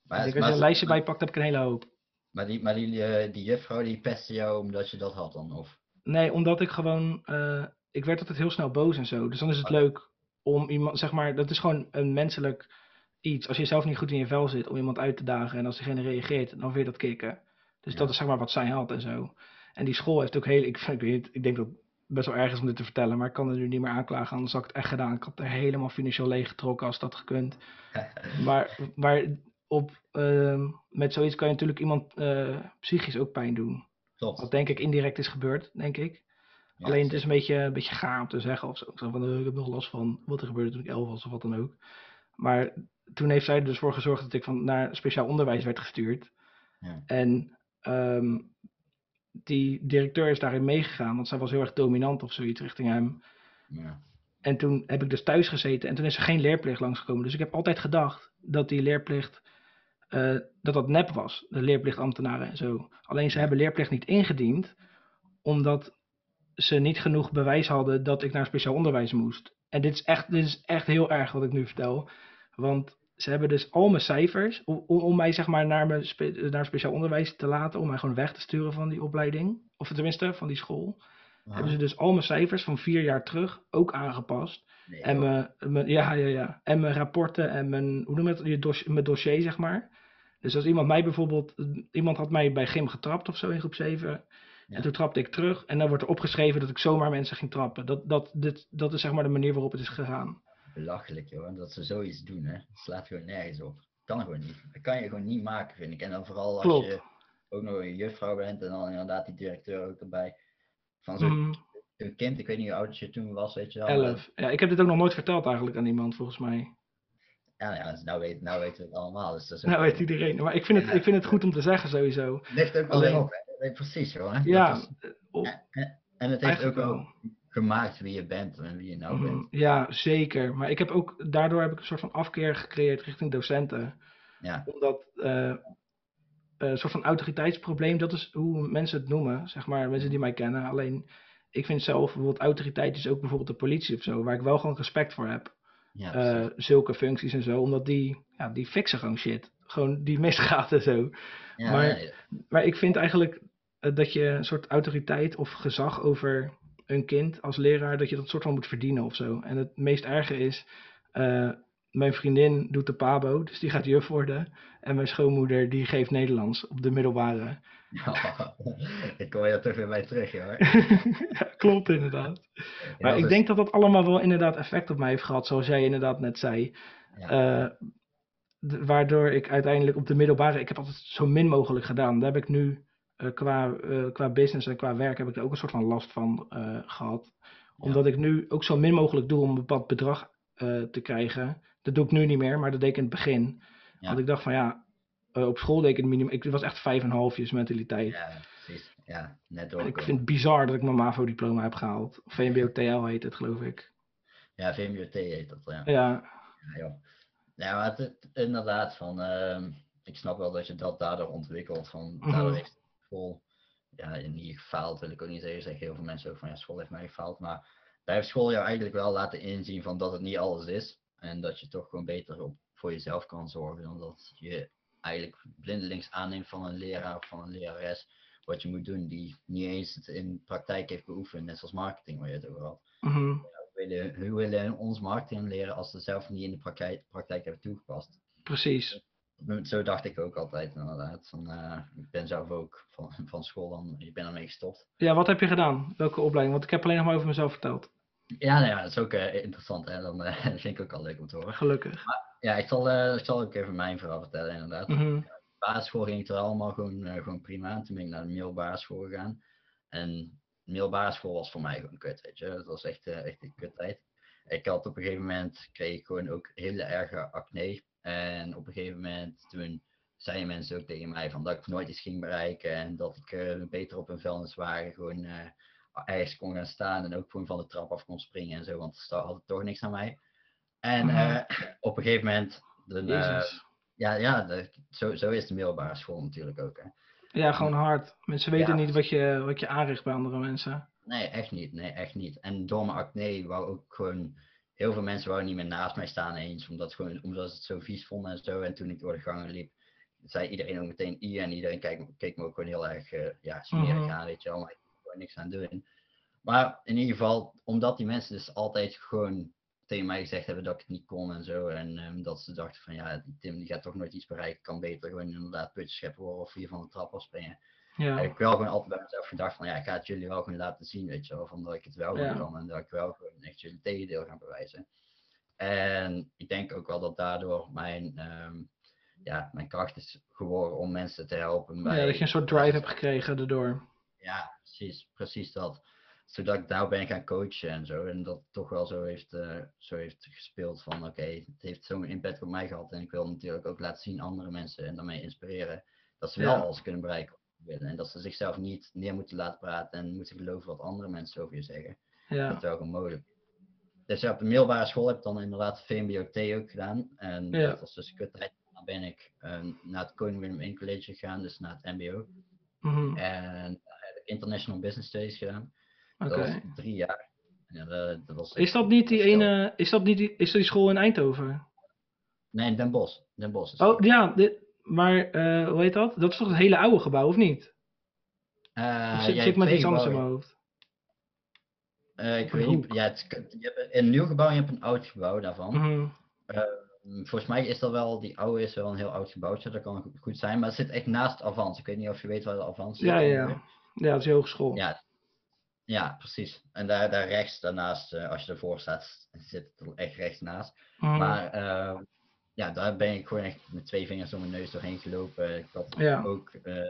maar, ik als je een lijstje bijpakt, heb ik een hele hoop. Maar die, maar die, eh, die juffrouw die pestte jou omdat je dat had dan? Of? Nee, omdat ik gewoon. eh, ik werd altijd heel snel boos en zo. Dus dan is het Oh. leuk om iemand, zeg maar, dat is gewoon een menselijk iets. Als je zelf niet goed in je vel zit, om iemand uit te dagen en als diegene reageert, dan weer dat kicken. Dus Ja. dat is zeg maar wat zij had en zo. En die school heeft ook heel. Ik, ik, weet, ik denk dat het best wel erg is om dit te vertellen, maar ik kan er nu niet meer aanklagen, anders had ik het echt gedaan. Ik had er helemaal financieel leeggetrokken als dat gekund. *laughs* Maar, maar op, ehm, met zoiets kan je natuurlijk iemand eh, psychisch ook pijn doen. Klopt. Wat denk ik indirect is gebeurd, denk ik. Ja, Alleen het is een beetje, een beetje gaar om te zeggen of zo. Van, eh, ik heb nog last van wat er gebeurde toen ik elf was of wat dan ook. Maar toen heeft zij er dus voor gezorgd dat ik van naar speciaal onderwijs werd gestuurd. Ja. En ehm, die directeur is daarin meegegaan, want zij was heel erg dominant of zoiets richting hem. Ja. En toen heb ik dus thuis gezeten en toen is er geen leerplicht langsgekomen. Dus ik heb altijd gedacht dat die leerplicht, eh, dat dat nep was, de leerplichtambtenaren en zo. Alleen ze hebben leerplicht niet ingediend, omdat ze niet genoeg bewijs hadden dat ik naar speciaal onderwijs moest. En dit is echt, dit is echt heel erg wat ik nu vertel. Want ze hebben dus al mijn cijfers, om, om mij zeg maar naar, mijn spe- naar speciaal onderwijs te laten, om mij gewoon weg te sturen van die opleiding. Of tenminste, van die school. Hebben ze dus al mijn cijfers van vier jaar terug ook aangepast. Nee, En mijn, mijn, ja, ja, ja. En mijn rapporten en mijn, hoe noem je het, je dos- mijn dossier, zeg maar. Dus als iemand mij bijvoorbeeld, iemand had mij bij gym getrapt of zo in groep 7. Ja. En toen trapte ik terug. En dan wordt er opgeschreven dat ik zomaar mensen ging trappen. Dat, dat, dit, dat is zeg maar de manier waarop het is gegaan. Belachelijk joh, dat ze zoiets doen hè. Het slaat gewoon nergens op. Kan gewoon niet. Dat kan je gewoon niet maken vind ik. En dan vooral als Klopt. je ook nog een juffrouw bent en dan inderdaad die directeur ook erbij. Van zo'n een kind, ik weet niet hoe oud je toen was, weet je wel. elf. Ja, ik heb dit ook nog nooit verteld eigenlijk aan iemand, volgens mij. Ja, ja, dus nou, weet, nou weten we het allemaal. Dus dat is *laughs* Nou weet iedereen. Maar ik vind het, ik vind het goed om te zeggen, sowieso. Het ligt ook wel Alleen- op, hè. Precies hoor. Ja, is- op- en het heeft ook wel wel. gemaakt wie je bent en wie je nou bent. Mhm, Ja, zeker. Maar ik heb ook, daardoor heb ik een soort van afkeer gecreëerd richting docenten. Ja, Omdat eh, een soort van autoriteitsprobleem, dat is hoe mensen het noemen, zeg maar, mensen die mij kennen. Alleen, ik vind zelf bijvoorbeeld autoriteit is ook bijvoorbeeld de politie of zo, waar ik wel gewoon respect voor heb. Ja, Eh, zulke functies en zo, omdat die, ja, die fixen gewoon shit. Gewoon die misgaat en zo. ja, maar- Maar ik vind eigenlijk eh, dat je een soort autoriteit of gezag over een kind als leraar, dat je dat soort van moet verdienen of zo. En het meest erge is, eh, mijn vriendin doet de pabo, dus die gaat juf worden. En mijn schoonmoeder die geeft Nederlands op de middelbare. *laughs* Ik kom je toch weer bij terug, hoor. ja, *laughs* klopt inderdaad. Maar ik denk dat dat allemaal wel inderdaad effect op mij heeft gehad, zoals jij inderdaad net zei. Ja. Eh, waardoor ik uiteindelijk op de middelbare, ik heb altijd zo min mogelijk gedaan. Daar heb ik nu eh, qua, eh, qua business en qua werk heb ik er ook een soort van last van eh, gehad. Omdat ik nu ook zo min mogelijk doe om een bepaald bedrag te krijgen. Dat doe ik nu niet meer, maar dat deed ik in het begin. Want ik dacht van ja, eh, op school deed ik het minimum. Ik was echt vijf en halfjes mentaliteit. Ja, precies. Ja, net En ik vind het bizar dat ik mijn MAVO-diploma heb gehaald. Of VMBO-TL heet het, geloof ik. Ja, VMBOT heet dat, ja. Ja, Ja, joh. Ja, maar het, het- inderdaad, van, ehm, ik snap wel dat je dat daardoor ontwikkelt. Van, Mhm. Daardoor heeft school ja, niet gefaald, wil ik ook niet zeggen. Zeggen heel veel mensen ook van ja, school heeft mij gefaald. Maar daar heeft school jou eigenlijk wel laten inzien van dat het niet alles is. En dat je toch gewoon beter op, voor jezelf kan zorgen. Dan dat je eigenlijk blindelings aanneemt van een leraar of van een lerares. Wat je moet doen, die niet eens het in praktijk heeft beoefend. Net zoals marketing, waar je het over had we willen, we willen ons marketing leren als ze zelf niet in de praktijk, praktijk hebben toegepast. precies. Zo dacht ik ook altijd inderdaad. Van, eh, ik ben zelf ook van, van school dan, ik ben ermee gestopt. Ja, wat heb je gedaan? Welke opleiding? Want ik heb alleen nog maar over mezelf verteld. Ja, nou ja, dat is ook eh, interessant. Hè? Dan eh, *laughs* dat vind ik ook al leuk om te horen. Gelukkig. Ja, ik zal, eh, ik zal ook even mijn verhaal vertellen inderdaad. Mhm, basisschool ging het er allemaal gewoon, gewoon prima. Toen ben ik naar de middelbare school gegaan. En de middelbare school was voor mij gewoon kut, weet je. Dat was echt, echt een kuttijd. Ik had op een gegeven moment, kreeg ik gewoon ook hele erge acne. En op een gegeven moment, toen zeiden mensen ook tegen mij van dat ik nooit iets ging bereiken. En dat ik beter op een vuilniswagen gewoon ergens kon gaan staan. En ook gewoon van de trap af kon springen en zo. Want ze hadden toch niks aan mij. En Mhm. eh, op een gegeven moment, dan, eh, ja, ja de- zo, zo is de middelbare school natuurlijk ook. Hè. Ja, gewoon hard. Mensen weten Ja. niet wat je, wat je aanricht bij andere mensen. Nee, echt niet. Nee, echt niet. En door mijn acne wou ook gewoon... Heel veel mensen wouden niet meer naast mij staan eens, omdat, gewoon, omdat ze het zo vies vonden en zo. En toen ik door de gangen liep, zei iedereen ook meteen I en iedereen keek, keek me ook gewoon heel erg eh, ja, smerig Mhm. aan, weet je wel. Maar ik niks aan doen. Maar in ieder geval, omdat die mensen dus altijd gewoon tegen mij gezegd hebben dat ik het niet kon en zo. En ehm, dat ze dachten van ja, die Tim die gaat toch nooit iets bereiken, kan beter gewoon inderdaad putjes scheppen worden of hier van de trap afspringen. Ja, heb ik wel gewoon altijd bij mezelf gedacht van ja, ik ga het jullie wel gewoon laten zien, weet je wel, van dat ik het wel Ja. kan en dat ik wel gewoon echt jullie tegendeel ga bewijzen. En ik denk ook wel dat daardoor mijn, ehm, ja, mijn kracht is geworden om mensen te helpen. Bij, ja dat je een soort drive hebt gekregen daardoor. Ja, precies, precies dat. Zodat ik nou ben gaan coachen en zo. En dat toch wel zo heeft, eh, zo heeft gespeeld van oké, het heeft zo'n impact op mij gehad. En ik wil natuurlijk ook laten zien andere mensen en daarmee inspireren dat ze wel Ja. alles kunnen bereiken. willen. En dat ze zichzelf niet neer moeten laten praten en moeten geloven wat andere mensen over je zeggen. Ja. Dat is wel gewoon mogelijk. Dus ja, op de middelbare school heb ik dan inderdaad VMBO-T ook gedaan. En Ja. dat was dus kuttijd. Dan ben ik eh, naar het Koning Willem I College gegaan, dus naar het MBO. Mhm. En daar International Business Studies gedaan. Dat was drie jaar. Ja, dat, dat was, Is dat niet die ene, is dat niet die, is dat die school in Eindhoven? Nee, Den Bosch. Den Bosch is Oh ja, dit, maar eh, hoe heet dat? Dat is toch het hele oude gebouw, of niet? Eh, Of zit, met iets anders in mijn hoofd? Eh, ik weet niet. Ja, het, je hebt een nieuw gebouw en je hebt een oud gebouw daarvan. Mhm. Mm, Volgens mij is dat wel, die oude is wel een heel oud gebouwtje, dat kan goed- zijn, maar het zit echt naast Avans. Ik weet niet of je weet waar de Avans zit. Ja, ja. Ja. Dat is hogeschool. Ja, ja, precies. En daar, daar rechts daarnaast, eh, als je ervoor staat, zit het echt rechts naast. Mhm. Maar eh, ja, daar ben ik gewoon echt met twee vingers door mijn neus doorheen gelopen. Ik had Ja. ook eh,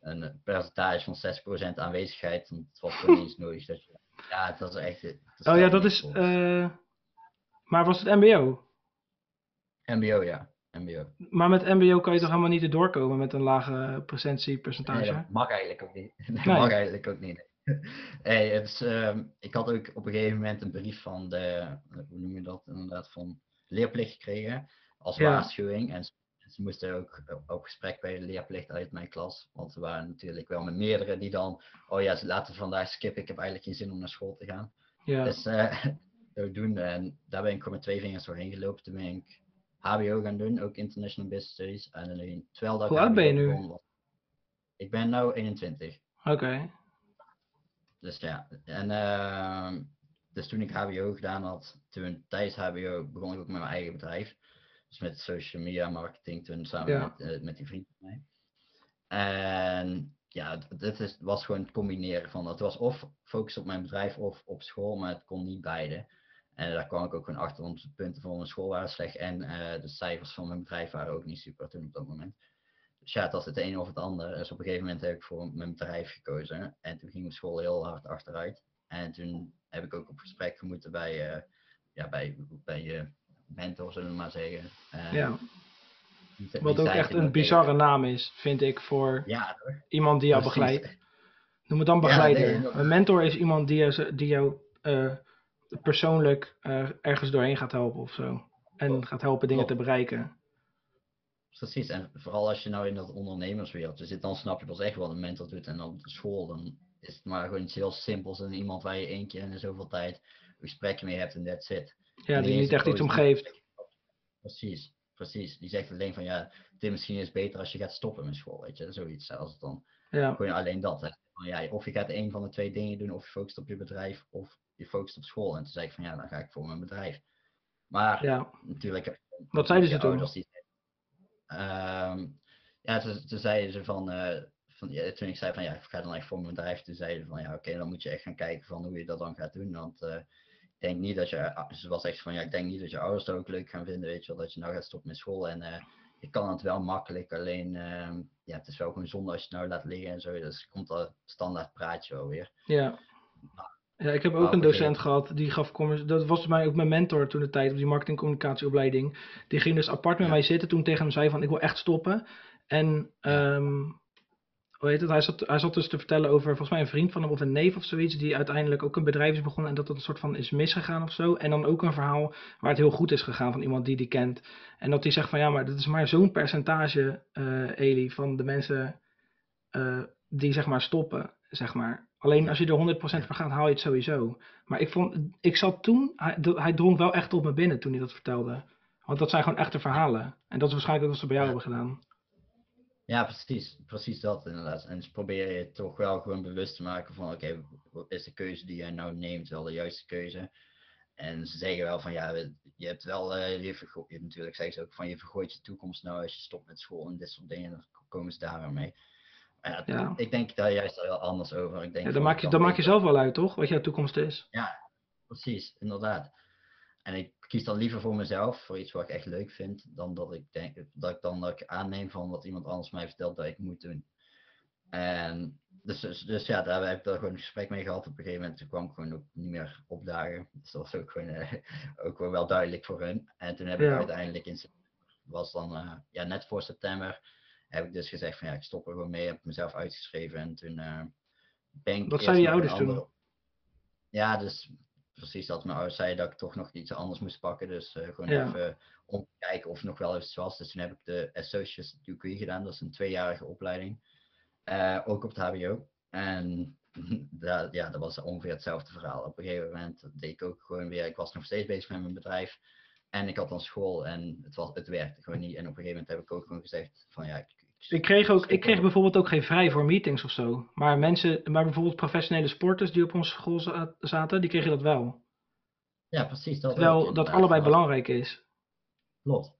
een percentage van 6% aanwezigheid, want het was gewoon eens nodig. Dat je, ja, dat is echt... het oh ja, dat is. eh, maar was het MBO? MBO, ja. MBO. Maar met MBO kan je toch helemaal niet erdoor komen met een lage procentiepercentage? Nee, dat mag eigenlijk ook niet. *laughs* Dat Nee. mag eigenlijk ook niet. *laughs* Hey, het is, ehm, ik had ook op een gegeven moment een brief van de, hoe noem je dat inderdaad, van leerplicht gekregen als Ja. waarschuwing. En ze, moesten ook op- op gesprek bij de leerplicht uit mijn klas. Want we waren natuurlijk wel met meerdere die dan, oh ja, ze laten we vandaag skippen, ik heb eigenlijk geen zin om naar school te gaan. Ja. Dus eh *laughs* doen en daar ben ik gewoon met twee vingers doorheen gelopen. Toen ben ik HBO gaan doen, ook International Business Studies. En alleen, terwijl dat ik Hoe oud ben je nu? begon, Ik ben nu 21. Oké. Dus ja, en ehm, dus toen ik HBO gedaan had, toen tijdens HBO begon ik ook met mijn eigen bedrijf. Dus met social media marketing, toen samen Ja. met, eh, met die vriend van mij. En ja, dit is, was gewoon het combineren van, het was of focus op mijn bedrijf of op school, maar het kon niet beide. En daar kwam ik ook gewoon achter, want de punten van mijn school waren slecht en eh, de cijfers van mijn bedrijf waren ook niet super toen op dat moment. Dus ja, het was het een of het ander. Dus op een gegeven moment heb ik voor mijn bedrijf gekozen. En toen ging mijn school heel hard achteruit. En toen heb ik ook op gesprek gemoeten bij, eh, ja, bij, bij je mentor, zullen we maar zeggen. En Ja. die Wat ook echt een bizarre naam is, vind ik, voor Ja, iemand die jou Precies. begeleidt. Noem het dan begeleider. Een mentor is iemand die jou, die jou eh, persoonlijk eh, ergens doorheen gaat helpen of zo. En gaat helpen dingen te bereiken. Precies, en vooral als je nou in dat ondernemerswereldje zit, dan snap je pas echt wat een mentor doet. En dan op school, dan is het maar gewoon iets heel simpels. En iemand waar je één keer in zoveel tijd een gesprekje mee hebt en that's it. Ja, die niet echt iets om positief. geeft. Precies, precies. Die zegt alleen van ja, dit misschien is beter als je gaat stoppen met school, weet je, zoiets. Als het dan Ja, gewoon alleen dat. Hè. Van, ja, of je gaat een van de twee dingen doen, of je focust op je bedrijf, of je focust op school. En toen zei ik van ja, dan ga ik voor mijn bedrijf. Maar ja. natuurlijk. heb- Wat zeiden ze toen? die- Ehm, ja, toen, toen zeiden ze van, eh, van ja, toen ik zei van ja, ik ga dan echt voor mijn bedrijf, toen zeiden ze van ja, oké, dan moet je echt gaan kijken van hoe je dat dan gaat doen. Want eh, ik denk niet dat je, ze was echt van ja, ik denk niet dat je ouders dat ook leuk gaan vinden, weet je wel, dat je nou gaat stoppen met school. En eh, je kan het wel makkelijk, alleen ehm, ja, het is wel gewoon zonde als je het nou laat liggen en zo. Dus komt dat standaard praatje wel weer. Ja. Ja, ik heb ook op een docent gehad die gaf dat was bij mij ook mijn mentor toen de tijd op die marketingcommunicatieopleiding. Die ging dus apart met Ja. mij zitten toen tegen hem zei van ik wil echt stoppen. En ehm, hoe heet het? Hij zat, hij zat dus te vertellen over volgens mij een vriend van hem of een neef of zoiets die uiteindelijk ook een bedrijf is begonnen en dat het een soort van is misgegaan of zo. En dan ook een verhaal waar het heel goed is gegaan van iemand die die kent. En dat hij zegt van ja, maar dat is maar zo'n percentage, eh Eli, van de mensen eh, die zeg maar stoppen, zeg maar. Alleen als je er 100% voor gaat, haal je het sowieso. Maar ik vond, ik zat toen, hij, hij drong wel echt op me binnen toen hij dat vertelde. Want dat zijn gewoon echte verhalen. En dat is waarschijnlijk ook wat ze bij jou Ja. hebben gedaan. Ja, precies. Precies dat inderdaad. En dus probeer je toch wel gewoon bewust te maken van oké, is de keuze die jij nou neemt wel de juiste keuze? En ze zeggen wel van ja, je hebt wel, eh, je vergooit, natuurlijk zeggen ze ook van je vergooit je toekomst nou als je stopt met school en dit soort dingen, dan komen ze daar weer mee. Maar ja, Ja. ik denk daar juist wel anders over. Ik denk Ja, dan maak je, dan maak je zelf wel uit, toch? Wat jouw toekomst is. Precies, inderdaad. En ik kies dan liever voor mezelf, voor iets wat ik echt leuk vind, dan dat ik denk dat ik dan dat ik aanneem van wat iemand anders mij vertelt dat ik moet doen. En dus, dus, dus ja, daar heb ik daar gewoon een gesprek mee gehad. Op een gegeven moment toen kwam ik gewoon ook niet meer opdagen. Dus dat was ook gewoon eh, *laughs* ook wel, duidelijk voor hun. En toen heb ik Ja. uiteindelijk in september, was dan eh, ja, net voor september, heb ik dus gezegd van ja, ik stop er gewoon mee, heb ik mezelf uitgeschreven en toen uh, ben ik Wat zeiden je ouders toen? Ja, dus precies dat mijn ouders zeiden dat ik toch nog iets anders moest pakken, dus eh, gewoon Ja. even om te kijken of het nog wel iets was. Dus toen heb ik de Associate Degree gedaan, dat is een tweejarige opleiding, Eh, ook op het HBO. En *laughs* dat, ja, dat was ongeveer hetzelfde verhaal. Op een gegeven moment deed ik ook gewoon weer, ik was nog steeds bezig met mijn bedrijf. En ik had dan school en het, was, het werkte gewoon niet. En op een gegeven moment heb ik ook gewoon gezegd van ja, ik, Ik kreeg, ook, ik kreeg bijvoorbeeld ook geen vrij voor meetings of zo. Maar mensen, maar bijvoorbeeld professionele sporters die op onze school za- zaten, die kregen dat wel. Ja, precies. Dat Terwijl dat allebei was- belangrijk is. Klopt.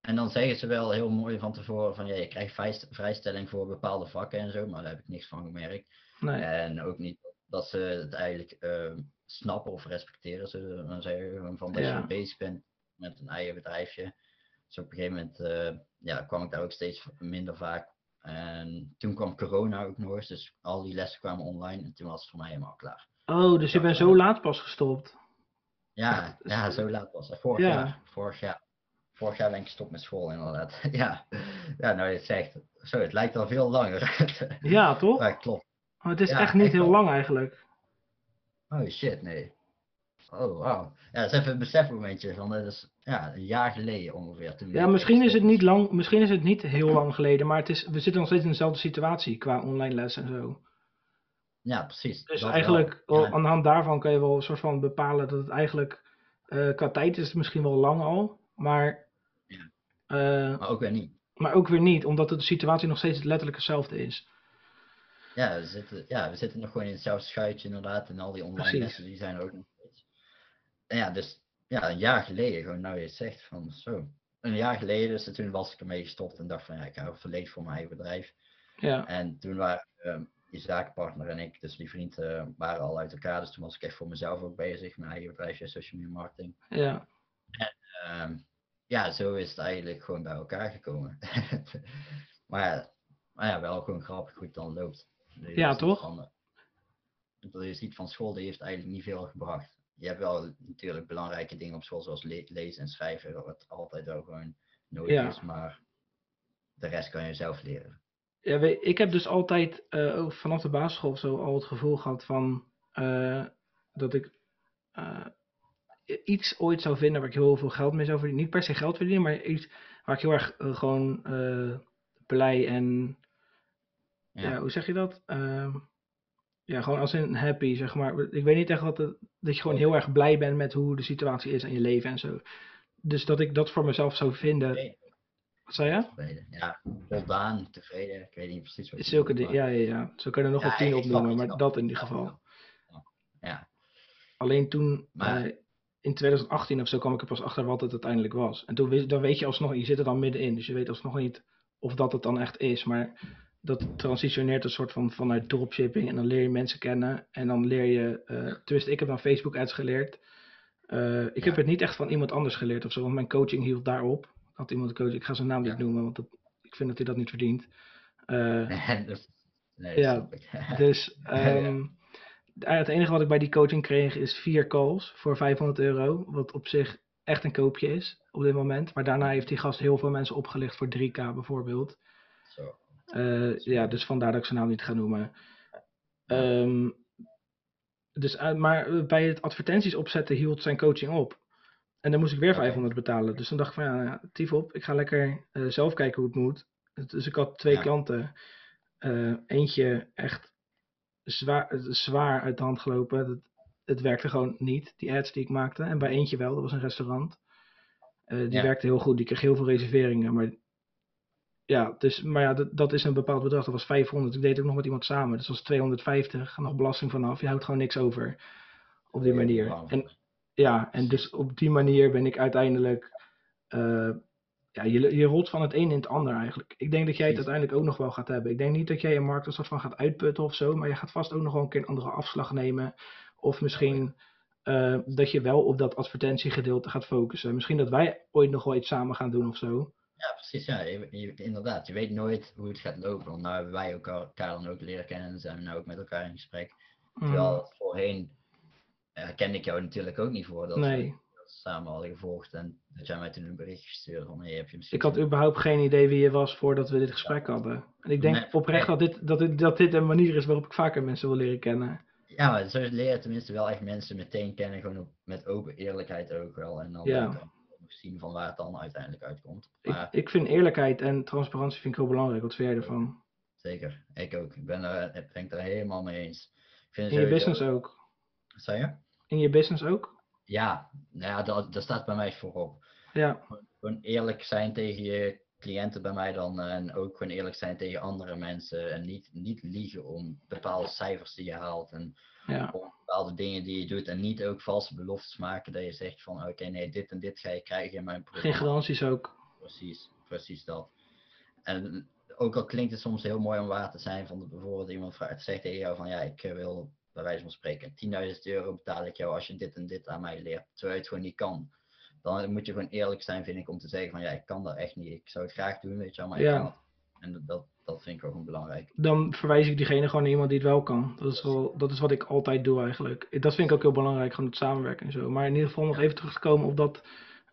En dan zeggen ze wel heel mooi van tevoren van ja, je krijgt vrijst- vrijstelling voor bepaalde vakken en zo, maar daar heb ik niks van gemerkt. Nee. En ook niet dat ze het eigenlijk eh, snappen of respecteren, we maar zeggen. Van dat Ja. je bezig bent met een eigen bedrijfje. Dus op een gegeven moment eh, ja, kwam ik daar ook steeds minder vaak. En toen kwam corona ook nog eens, dus al die lessen kwamen online en toen was het voor mij helemaal klaar. Oh, dus je bent zo laat pas gestopt. Ja, ja zo laat was het. Vorig Ja. jaar. Vorig jaar. Vorig jaar ben ik gestopt met school inderdaad. *laughs* ja. ja, nou je zegt. Zo, het lijkt al veel langer. Ja, *laughs* toch? maar klopt. Maar het is Ja, echt niet echt heel lang eigenlijk. Oh shit, nee. Oh, wauw. Ja, dat is even een besefmomentje van, dat is ja, een jaar geleden ongeveer. Toen Ja, misschien is het niet lang, misschien is het niet heel lang geleden, maar het is, we zitten nog steeds in dezelfde situatie qua online les en zo. Ja, precies. Dus dat eigenlijk, wel. wel, Ja, aan de hand daarvan kan je wel een soort van bepalen dat het eigenlijk, eh, qua tijd is het misschien wel lang al, maar, Ja. eh, maar ook weer niet. maar ook weer niet, omdat de situatie nog steeds letterlijk hetzelfde is. Ja we, zitten, ja, we zitten nog gewoon in hetzelfde schuitje inderdaad. En al die online Precies. lessen die zijn er ook nog ja, dus ja, een jaar geleden, gewoon nou je zegt van zo. Een jaar geleden, dus toen was ik ermee gestopt en dacht van ja, ik ga volledig voor mijn eigen bedrijf. Ja, En toen waren ehm, die zakenpartner en ik, dus die vriend, eh, waren al uit elkaar. Dus toen was ik echt voor mezelf ook bezig, mijn eigen bedrijfje, social media marketing. ja, Ehm, ja, zo is het eigenlijk gewoon bij elkaar gekomen. *laughs* maar, ja, maar ja, wel gewoon grappig hoe het dan loopt. Ja, toch? Van, dat je ziet van school, die heeft eigenlijk niet veel gebracht. Je hebt wel natuurlijk belangrijke dingen op school, zoals le- lezen en schrijven, wat altijd wel gewoon nodig Ja. is. Maar de rest kan je zelf leren. Ja, ik heb dus altijd eh, vanaf de basisschool of zo al het gevoel gehad van eh, dat ik eh, iets ooit zou vinden waar ik heel veel geld mee zou verdienen. Niet per se geld verdienen, maar iets waar ik heel erg gewoon blij en ja. Ja. hoe zeg je dat? Ja, gewoon als in happy, zeg maar. Ik weet niet echt wat het, dat je gewoon heel erg blij bent met hoe de situatie is in je leven en zo. Dus dat ik dat voor mezelf zou vinden. Tevreden. Wat zei je? Tevreden. Ja, voldaan, tevreden. Ik weet niet precies wat je Zulke dingen, ja, ja, ja. Zo kan je er nog wel tien opnoemen, maar dat in ieder geval. Ja, Alleen toen, Maar- eh, in 2018 of zo, kwam ik er pas achter wat het uiteindelijk was. En toen dan weet je alsnog, je zit er dan middenin, dus je weet alsnog niet of dat het dan echt is. Maar dat transitioneert een soort van vanuit dropshipping en dan leer je mensen kennen. En dan leer je, eh tenminste ik heb dan Facebook ads geleerd. Eh, ik heb het niet echt van iemand anders geleerd of zo, want mijn coaching hield daarop. Ik had iemand coach, ik ga zijn naam Ja. niet noemen, want dat, ik vind dat hij dat niet verdient. *laughs* Nee, dat, nee, Ja. *laughs* Dus Ja. ehm, het enige wat ik bij die coaching kreeg is vier calls voor 500 euro. Wat op zich echt een koopje is op dit moment. Maar daarna heeft die gast heel veel mensen opgelicht voor 3k bijvoorbeeld. Eh, ja, dus vandaar dat ik zijn naam niet ga noemen. Ehm, dus, eh, maar bij het advertenties opzetten hield zijn coaching op. En dan moest ik weer Oké. 500 betalen. Dus dan dacht ik van ja, ja tief op. Ik ga lekker eh, zelf kijken hoe het moet. Dus ik had twee Ja. klanten. Eentje echt zwaar, zwaar uit de hand gelopen. Het, het werkte gewoon niet, die ads die ik maakte. En bij eentje wel, dat was een restaurant. Die Ja. werkte heel goed, die kreeg heel veel reserveringen. Maar ja, dus, maar ja dat, dat is een bepaald bedrag. Dat was 500. Ik deed ook nog met iemand samen. Dus dat was 250. Nog belasting vanaf. Je houdt gewoon niks over. Op die manier. En ja, en dus op die manier ben ik uiteindelijk. eh, ja, je, je rolt van het een in het ander eigenlijk. Ik denk dat jij het uiteindelijk ook nog wel gaat hebben. Ik denk niet dat jij je markt een soort van gaat uitputten of zo. Maar je gaat vast ook nog wel een keer een andere afslag nemen. Of misschien eh, dat je wel op dat advertentiegedeelte gaat focussen. Misschien dat wij ooit nog wel iets samen gaan doen of zo. Ja, precies. Ja, je, je- inderdaad. Je weet nooit hoe het gaat lopen. Want nou hebben wij elkaar, elkaar dan ook leren kennen en zijn we nou ook met elkaar in gesprek. Mm, Terwijl voorheen eh, kende ik jou natuurlijk ook niet voor. Dat, nee. dat samen hadden gevolgd en dat jij mij toen een bericht gestuurd van, hey, heb je misschien... Ik had überhaupt geen idee wie je was voordat we dit gesprek hadden. En ik denk Nee, oprecht dat dit, dat, dit, dat dit een manier is waarop ik vaker mensen wil leren kennen. Ja, maar zo leer je tenminste wel echt mensen meteen kennen, gewoon op, met open eerlijkheid ook wel. En dan Ja. Ook zien van waar het dan uiteindelijk uitkomt. Ik, Maar ik vind eerlijkheid en transparantie vind ik heel belangrijk. Wat vind jij ervan? zeker, ik ook. Ik ben er, ik ben het er helemaal mee eens. Ik vind In je business ook. Wat zei je? In je business ook? Ja, nou ja, dat, dat staat bij mij voorop. Ja, Gewoon eerlijk zijn tegen je cliënten bij mij dan. eh, En ook gewoon eerlijk zijn tegen andere mensen. En niet, niet liegen om bepaalde cijfers die je haalt. En ja, om bepaalde dingen die je doet. En niet ook valse beloftes maken dat je zegt van oké, nee, dit en dit ga je krijgen in mijn geen programma. garanties ook. Precies, precies dat. En ook al klinkt het soms heel mooi om waar te zijn, van bijvoorbeeld iemand vraagt, zegt tegen jou van ja, ik eh, wil bij wijze van spreken 10.000 euro betaal ik jou als je dit en dit aan mij leert, terwijl je het gewoon niet kan. Dan moet je gewoon eerlijk zijn, vind ik, om te zeggen van ja, ik kan dat echt niet. Ik zou het graag doen, weet je wel, maar Ja. ik kan het. En dat- dat, vind ik ook gewoon belangrijk. Dan verwijs ik diegene gewoon naar iemand die het wel kan. Dat is, wel, dat is wat ik altijd doe eigenlijk. Dat vind ik ook heel belangrijk, gewoon het samenwerken en zo. Maar in ieder geval nog even terug te komen op dat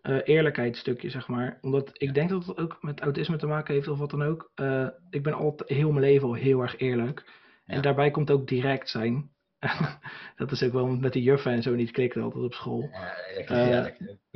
eh eerlijkheidsstukje, zeg maar. Omdat ik denk dat het ook met autisme te maken heeft of wat dan ook. Eh, ik ben altijd heel mijn leven al heel erg eerlijk. En Ja. daarbij komt ook direct zijn. *laughs* dat is ook wel met de juffen en zo niet klikt altijd op school. Ja, Eh.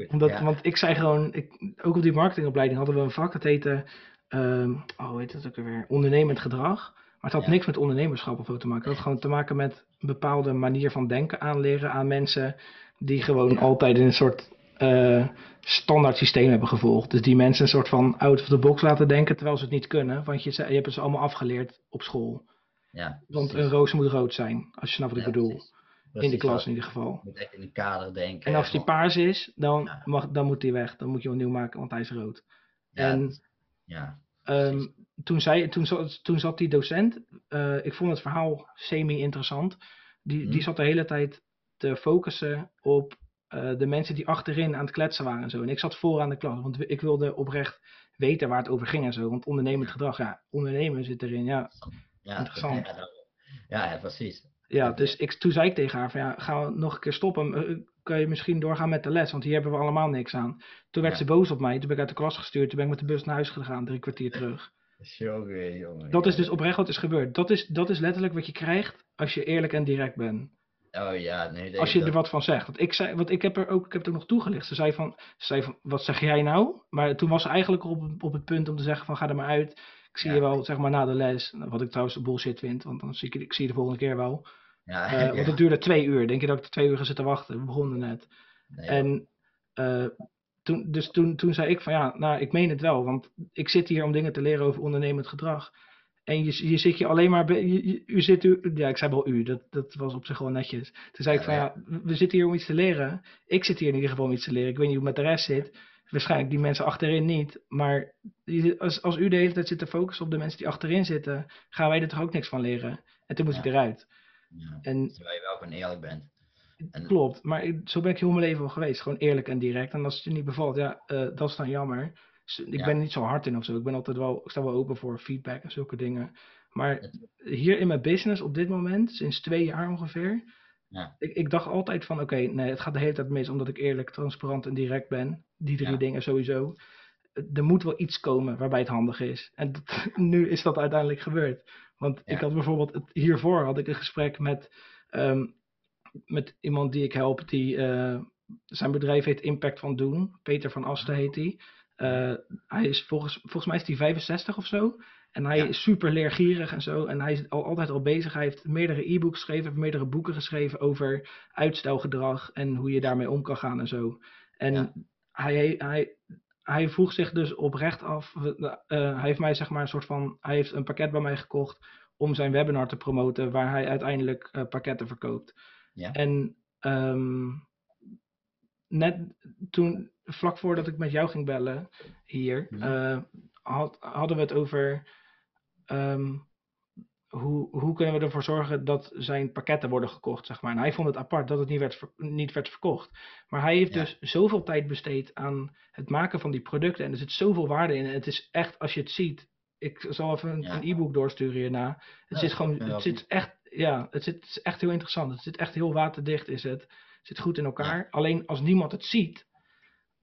Omdat, ja. Want ik zei gewoon, ik, ook op die marketingopleiding hadden we een vak, dat heette, ehm, oh hoe heet het ook alweer, ondernemend gedrag. Maar het had Ja. niks met ondernemerschap of zo te maken. Het had gewoon te maken met een bepaalde manier van denken aanleren aan mensen die gewoon altijd in een soort eh, standaard systeem hebben gevolgd. Dus die mensen een soort van out of the box laten denken terwijl ze het niet kunnen. Want je, je hebt het ze allemaal afgeleerd op school. ja, Want een roos moet rood zijn, als je snapt wat ik bedoel. precies. In de klas dat. in ieder geval. Je moet echt in een kader denken. En als die paars is, dan, mag, dan moet die weg. Dan moet je hem nieuw maken, want hij is rood. ja, en- dat- ja, Ehm, toen, zei, toen, zat, toen zat die docent, eh, ik vond het verhaal semi-interessant. Die, Mhm. die zat de hele tijd te focussen op eh, de mensen die achterin aan het kletsen waren en zo. En ik zat voor aan de klas, want ik wilde oprecht weten waar het over ging en zo. Want ondernemend gedrag, ja, ondernemen zit erin, ja. ja, Interessant. Ja, *laughs* ja, ja, precies. Ja, dus ik, toen zei ik tegen haar van ja, gaan we nog een keer stoppen. Kan je misschien doorgaan met de les, want hier hebben we allemaal niks aan. Toen werd Ja. ze boos op mij, toen ben ik uit de klas gestuurd, toen ben ik met de bus naar huis gegaan, drie kwartier terug. Jongen, jongen. Dat is dus oprecht wat is gebeurd. Dat is, dat is letterlijk wat je krijgt als je eerlijk en direct bent. Oh ja, nee. Als je dat- er wat van zegt. Want ik, zei, want ik, heb, er ook, ik heb het ook nog toegelicht. Ze zei van, ze zei van, wat zeg jij nou? Maar toen was ze eigenlijk op, op het punt om te zeggen van, ga er maar uit. Ik zie Ja. je wel, zeg maar, na de les. Wat ik trouwens bullshit vind, want dan zie ik, ik zie je de volgende keer wel. Ja, Eh, *laughs* ja. Want het duurde twee uur. Denk je dat ik er twee uur ga zitten wachten? We begonnen net. Nee, En eh, toen, dus toen, toen zei ik van ja, nou ik meen het wel, want ik zit hier om dingen te leren over ondernemend gedrag. En je, je zit je alleen maar, bij- je, je- u zit u, ja ik zei wel u, dat, dat was op zich wel netjes. Toen zei ik van Ja, we zitten hier om iets te leren. Ik zit hier in ieder geval om iets te leren. Ik weet niet hoe het met de rest zit. Waarschijnlijk die mensen achterin niet. Maar als, als u de hele tijd zit te focussen op de mensen die achterin zitten, gaan wij er toch ook niks van leren. En toen moest Ja. ik eruit. Ja. En Terwijl je wel gewoon eerlijk bent. En- Klopt, maar ik- zo ben ik heel mijn leven al geweest. Gewoon eerlijk en direct. En als het je niet bevalt, ja, eh, dat is dan jammer. Dus ik Ja. ben niet zo hard in of zo. Ik ben altijd wel, ik sta wel open voor feedback en zulke dingen. Maar hier in mijn business op dit moment, sinds twee jaar ongeveer, Ja. ik, ik dacht altijd van, oké, nee, het gaat de hele tijd mis omdat ik eerlijk, transparant en direct ben. Die drie Ja. dingen sowieso. Er moet wel iets komen waarbij het handig is. En dat- *laughs* nu is dat uiteindelijk gebeurd. Want ik had bijvoorbeeld, het, hiervoor had ik een gesprek met, ehm, met iemand die ik help, die eh, zijn bedrijf heet Impact van Doen. Peter van Asten heet hij. Eh, hij is volgens, volgens mij is hij 65 of zo. En hij Ja. is super leergierig en zo. En hij is al, altijd al bezig. Hij heeft meerdere e-books geschreven, heeft meerdere boeken geschreven over uitstelgedrag en hoe je daarmee om kan gaan en zo. En Ja. hij, hij, hij vroeg zich dus oprecht af. eh, hij heeft mij zeg maar een soort van. Hij heeft een pakket bij mij gekocht om zijn webinar te promoten, waar hij uiteindelijk eh, pakketten verkoopt. Ja. En ehm, net toen, vlak voordat ik met jou ging bellen hier, Mhm. eh, had, hadden we het over ehm, hoe, hoe kunnen we ervoor zorgen dat zijn pakketten worden gekocht, zeg maar. En hij vond het apart dat het niet werd, niet werd verkocht. Maar hij heeft Ja. dus zoveel tijd besteed aan het maken van die producten. En er zit zoveel waarde in. En het is echt, als je het ziet, ik zal even een, Ja. een e-book doorsturen hierna. Het Ja, zit gewoon, het zit echt, ja, het, zit, het is echt heel interessant. Het zit echt heel waterdicht, is het. Het zit goed in elkaar. Alleen als niemand het ziet,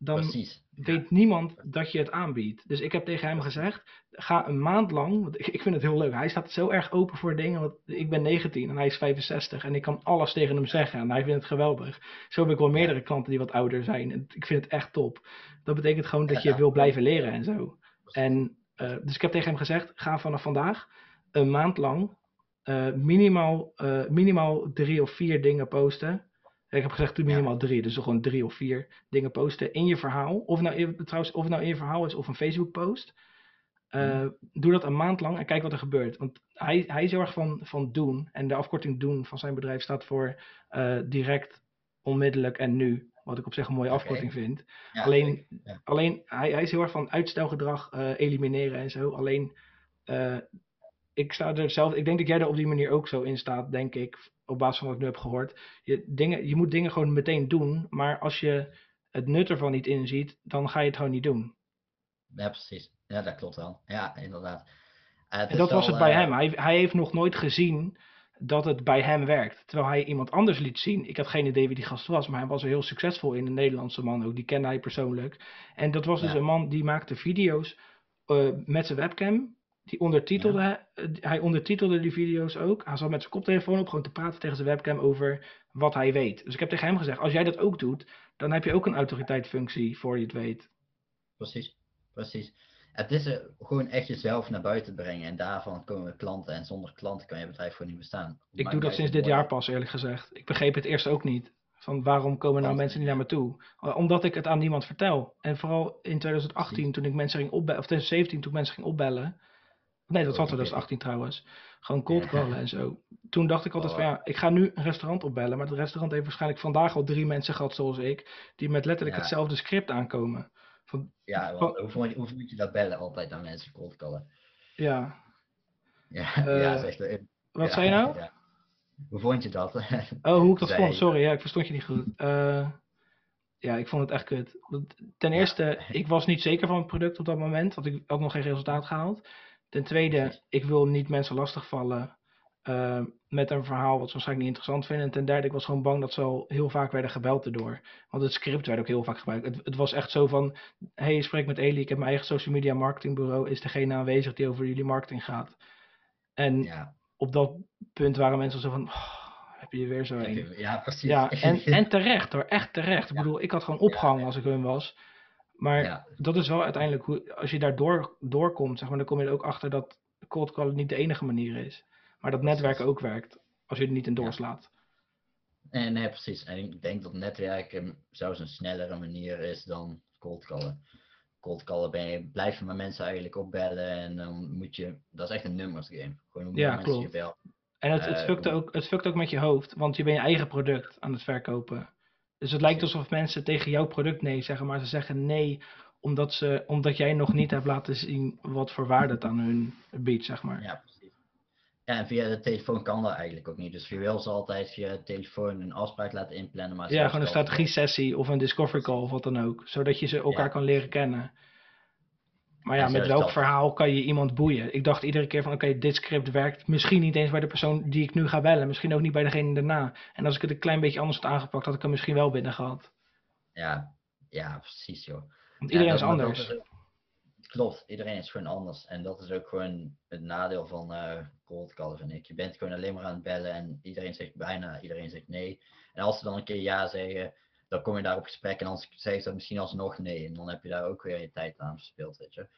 dan Precies. weet niemand dat je het aanbiedt. Dus ik heb tegen hem gezegd, ga een maand lang, want ik, ik vind het heel leuk. Hij staat zo erg open voor dingen, want ik ben 19 en hij is 65 en ik kan alles tegen hem zeggen en hij vindt het geweldig. Zo heb ik wel meerdere klanten die wat ouder zijn en ik vind het echt top. Dat betekent gewoon dat je Ja. wil blijven leren en zo. En eh, dus ik heb tegen hem gezegd, ga vanaf vandaag een maand lang eh, minimaal, eh, minimaal drie of vier dingen posten. Ik heb gezegd minimaal drie, dus gewoon drie of vier dingen posten in je verhaal. Of, nou, in- trouwens, of het nou in je verhaal is of een Facebook post. Eh, Mhm. Doe dat een maand lang en kijk wat er gebeurt. Want hij, hij is heel erg van, van doen. En de afkorting doen van zijn bedrijf staat voor eh, direct, onmiddellijk en nu. Wat ik op zich een mooie afkorting vind. Ja, Alleen. Ja. alleen hij, hij is heel erg van uitstelgedrag eh, elimineren en zo. Alleen, ik sta er zelf, ik denk dat jij er op die manier ook zo in staat, denk ik, op basis van wat ik nu heb gehoord. Je, dingen, je moet dingen gewoon meteen doen, maar als je het nut ervan niet inziet, dan ga je het gewoon niet doen. Ja, precies. Ja, dat klopt wel. Ja, inderdaad. En dat was het bij eh, hem. Hij, hij heeft nog nooit gezien dat het bij hem werkt. Terwijl hij iemand anders liet zien. Ik had geen idee wie die gast was, maar hij was er heel succesvol in. Een Nederlandse man ook, die kende hij persoonlijk. En dat was dus een man die maakte video's eh, met zijn webcam. Die ondertitelde, eh, hij ondertitelde die video's ook. Hij zat met zijn koptelefoon op gewoon te praten tegen zijn webcam over wat hij weet. Dus ik heb tegen hem gezegd, als jij dat ook doet, dan heb je ook een autoriteitsfunctie voor je het weet. Precies, precies. Het is eh, gewoon echt jezelf naar buiten brengen en daarvan komen klanten. En zonder klanten kan je bedrijf gewoon niet bestaan. Ik doe dat sinds dit jaar pas, eerlijk gezegd. Ik begreep het eerst ook niet. Van waarom komen nou mensen niet naar me toe? Omdat ik het aan niemand vertel. En vooral in 2018, Precies. toen ik mensen ging opbellen, of 2017, toen ik mensen ging opbellen. Nee, dat was die 2018 trouwens. Gewoon cold callen en zo. Toen dacht ik altijd Oh, van ja, ik ga nu een restaurant opbellen. Maar het restaurant heeft waarschijnlijk vandaag al drie mensen gehad zoals ik. Die met letterlijk hetzelfde script aankomen. Van, Ja, want hoe, moet je- hoe moet je dat bellen altijd aan mensen cold callen? ja, Ja, *laughs* Eh, ja er. wat zei je nou? *laughs* Hoe vond je dat? Oh, hoe ik dat Zij- vond? Sorry, ja, ik verstond je niet goed. Eh, ja, ik vond het echt kut. Ten Ja. eerste, *laughs* ik was niet zeker van het product op dat moment, want ik had nog geen resultaat gehaald. Ten tweede, ik wil niet mensen lastigvallen eh, met een verhaal wat ze waarschijnlijk niet interessant vinden. En ten derde, ik was gewoon bang dat ze al heel vaak werden gebeld erdoor. Want het script werd ook heel vaak gebruikt. Het, het was echt zo van, hey, je spreekt met Eli, ik heb mijn eigen social media marketingbureau, is degene aanwezig die over jullie marketing gaat. En ja, op dat punt waren mensen zo van, "Oh, heb je er weer zo een. ja, precies. Ja, en, *laughs* en terecht hoor, echt terecht. Ik bedoel, ik had gewoon opgehangen als ik hun was. Maar Ja, dat is wel uiteindelijk hoe, als je daar door, doorkomt, zeg maar, dan kom je er ook achter dat cold callen niet de enige manier is. Maar dat netwerken ook werkt, als je er niet in Ja. doorslaat. en, nee, precies. En ik denk dat netwerken zelfs een snellere manier is dan cold callen. Cold callen ben je, blijf je maar mensen eigenlijk opbellen en dan moet je, dat is echt een nummers game. Gewoon hoe meer Ja, mensen je klopt. belt. En het, het, Eh, ook, het fukt ook met je hoofd, want je bent je eigen product aan het verkopen. Dus het lijkt alsof mensen tegen jouw product nee zeggen, maar ze zeggen nee omdat, ze, omdat jij nog niet hebt laten zien wat voor waarde het aan hun biedt, zeg maar. Ja, precies. Ja, en via de telefoon kan dat eigenlijk ook niet. Dus je wil ze altijd via de telefoon een afspraak laten inplannen. Maar Ja, gewoon een strategie-sessie of een discovery call of wat dan ook. Zodat je ze elkaar Ja. kan leren kennen. Maar ja, En met welk verhaal kan je iemand boeien? Ik dacht iedere keer van, oké, dit script werkt misschien niet eens bij de persoon die ik nu ga bellen. Misschien ook niet bij degene daarna. En als ik het een klein beetje anders had aangepakt, had ik hem misschien wel binnen gehad. Ja, ja, precies joh. Want iedereen is anders. is klopt, iedereen is gewoon anders. En dat is ook gewoon het nadeel van eh cold callen, vind ik. Je bent gewoon alleen maar aan het bellen en iedereen zegt bijna, iedereen zegt nee. En als ze dan een keer ja zeggen, dan kom je daar op gesprek en dan zeggen ze misschien alsnog nee. En dan heb je daar ook weer je tijd aan verspild, weet je. Het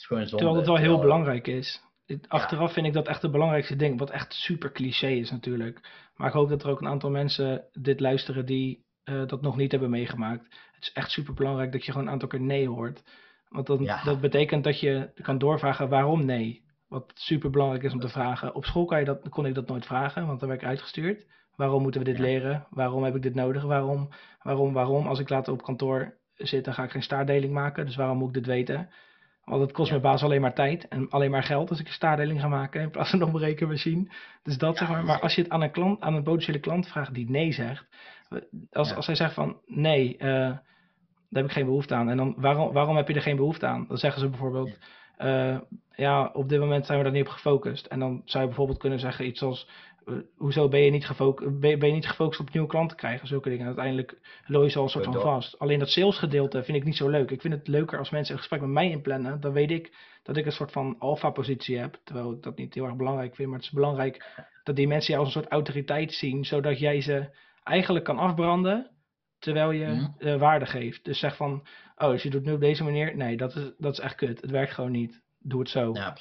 is gewoon zonde. Terwijl het wel heel terwijl- belangrijk is. Achteraf vind ik dat echt het belangrijkste ding. Wat echt super cliché is natuurlijk. Maar ik hoop dat er ook een aantal mensen dit luisteren die eh, dat nog niet hebben meegemaakt. Het is echt super belangrijk dat je gewoon een aantal keer nee hoort. Want dan, Ja. dat betekent dat je kan doorvragen waarom nee. Wat super belangrijk is om te vragen. Op school kan je dat, kon ik dat nooit vragen, want dan werd ik uitgestuurd. Waarom moeten we dit Ja. leren? Waarom heb ik dit nodig? Waarom, waarom, waarom? Als ik later op kantoor zit, dan ga ik geen staardeling maken. Dus waarom moet ik dit weten? Want het kost Ja. mijn baas alleen maar tijd en alleen maar geld als ik een staardeling ga maken in plaats van een rekenmachine. Dus dat Ja, zeg maar. Maar als je het aan een klant, aan een potentiële klant vraagt die nee zegt, als, Ja. als hij zegt van nee, eh, daar heb ik geen behoefte aan. En dan waarom, waarom heb je er geen behoefte aan? Dan zeggen ze bijvoorbeeld, eh, ja, op dit moment zijn we daar niet op gefocust. En dan zou je bijvoorbeeld kunnen zeggen iets als, eh, hoezo ben je, niet gefocust, ben, je- ben je niet gefocust op nieuwe klanten krijgen? Zulke dingen. Uiteindelijk looi je ze al een soort van vast. Alleen dat sales gedeelte vind ik niet zo leuk. Ik vind het leuker als mensen een gesprek met mij inplannen. Dan weet ik dat ik een soort van alpha positie heb. Terwijl ik dat niet heel erg belangrijk vind. Maar het is belangrijk dat die mensen jou als een soort autoriteit zien. Zodat jij ze eigenlijk kan afbranden. Terwijl je Mhm. eh, waarde geeft. Dus zeg van, oh, dus je doet het nu op deze manier. Nee, dat is, dat is echt kut. Het werkt gewoon niet. Doe het zo. Ja,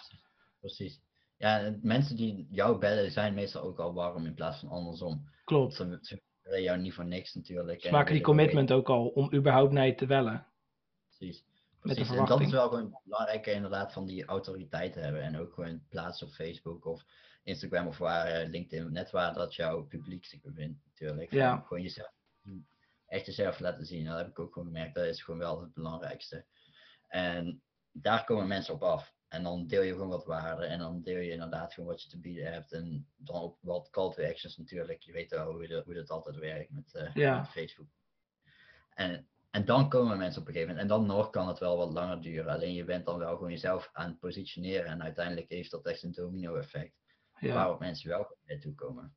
precies. Ja, en mensen die jou bellen zijn meestal ook al warm in plaats van andersom. Klopt. Ze, ze willen jou niet voor niks natuurlijk. Ze en maken die commitment ook al om überhaupt naar je te bellen. Precies. Precies. En dat is wel gewoon belangrijk inderdaad van die autoriteit te hebben. En ook gewoon plaatsen op Facebook of Instagram of waar eh, LinkedIn, net waar dat jouw publiek zich bevindt natuurlijk. Van Ja. Gewoon jezelf, echt jezelf laten zien. Dat heb ik ook gewoon gemerkt. Dat is gewoon wel het belangrijkste. En daar komen mensen op af. En dan deel je gewoon wat waarde. En dan deel je inderdaad gewoon wat je te bieden hebt. En dan ook wat call to actions natuurlijk. Je weet wel hoe, de, hoe dat altijd werkt met, eh, Ja. met Facebook. En, en dan komen mensen op een gegeven moment. En dan nog kan het wel wat langer duren. Alleen je bent dan wel gewoon jezelf aan het positioneren. En uiteindelijk heeft dat echt een domino effect. Ja, Waarop mensen wel naartoe komen.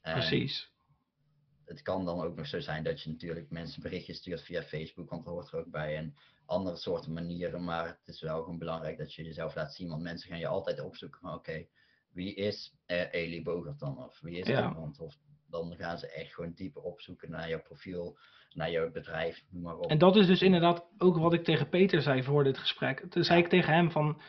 En precies. het kan dan ook nog zo zijn dat je natuurlijk mensen berichtjes stuurt via Facebook, want dat hoort er ook bij. En andere soorten manieren, maar het is wel gewoon belangrijk dat je jezelf laat zien. Want mensen gaan je altijd opzoeken van oké, wie is eh, Elie Bogert dan? Of wie is Ja. iemand? Of dan gaan ze echt gewoon dieper opzoeken naar jouw profiel, naar jouw bedrijf, noem maar op. En dat is dus inderdaad ook wat ik tegen Peter zei voor dit gesprek. Toen zei ik tegen hem van,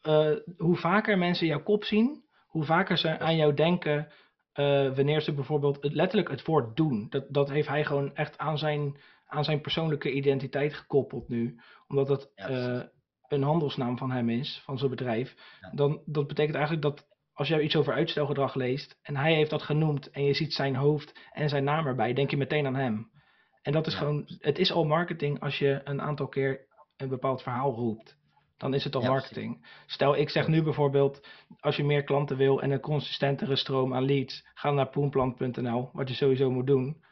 eh, hoe vaker mensen jouw kop zien, hoe vaker ze aan jou denken, eh, wanneer ze bijvoorbeeld letterlijk het woord doen. Dat, dat heeft hij gewoon echt aan zijn, aan zijn persoonlijke identiteit gekoppeld nu. Omdat het Ja, eh, een handelsnaam van hem is, van zijn bedrijf. Ja. Dan, dat betekent eigenlijk dat als jij iets over uitstelgedrag leest en hij heeft dat genoemd en je ziet zijn hoofd en zijn naam erbij, denk je meteen aan hem. En dat is Ja. gewoon, het is al marketing als je een aantal keer een bepaald verhaal roept. Dan is het al Ja, marketing. Stel, ik zeg nu bijvoorbeeld, als je meer klanten wil en een consistentere stroom aan leads, ga naar poenplant.nl, wat je sowieso moet doen.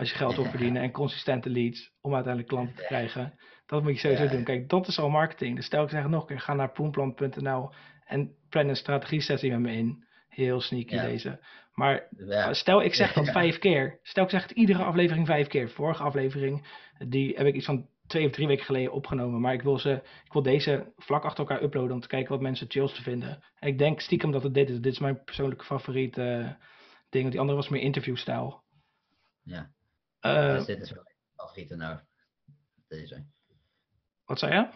Als je geld wil verdienen en consistente leads om uiteindelijk klanten te krijgen. Dat moet je sowieso Ja. doen. Kijk, dat is al marketing. Dus stel ik zeg nog een keer, ga naar poenplant.nl en plan een strategie sessie met me in. Heel sneaky Ja. deze. Maar Ja, Stel, ik zeg dat vijf keer. Stel, ik zeg het iedere aflevering vijf keer. Vorige aflevering, die heb ik iets van twee of drie weken geleden opgenomen. Maar ik wil, ze, ik wil deze vlak achter elkaar uploaden om te kijken wat mensen chills te vinden. En ik denk stiekem dat het dit is. Dit is mijn persoonlijke favoriete eh, ding. Want die andere was meer interviewstijl. ja. Eh, dus dit is wel mijn favoriete nou. Deze. wat zei je?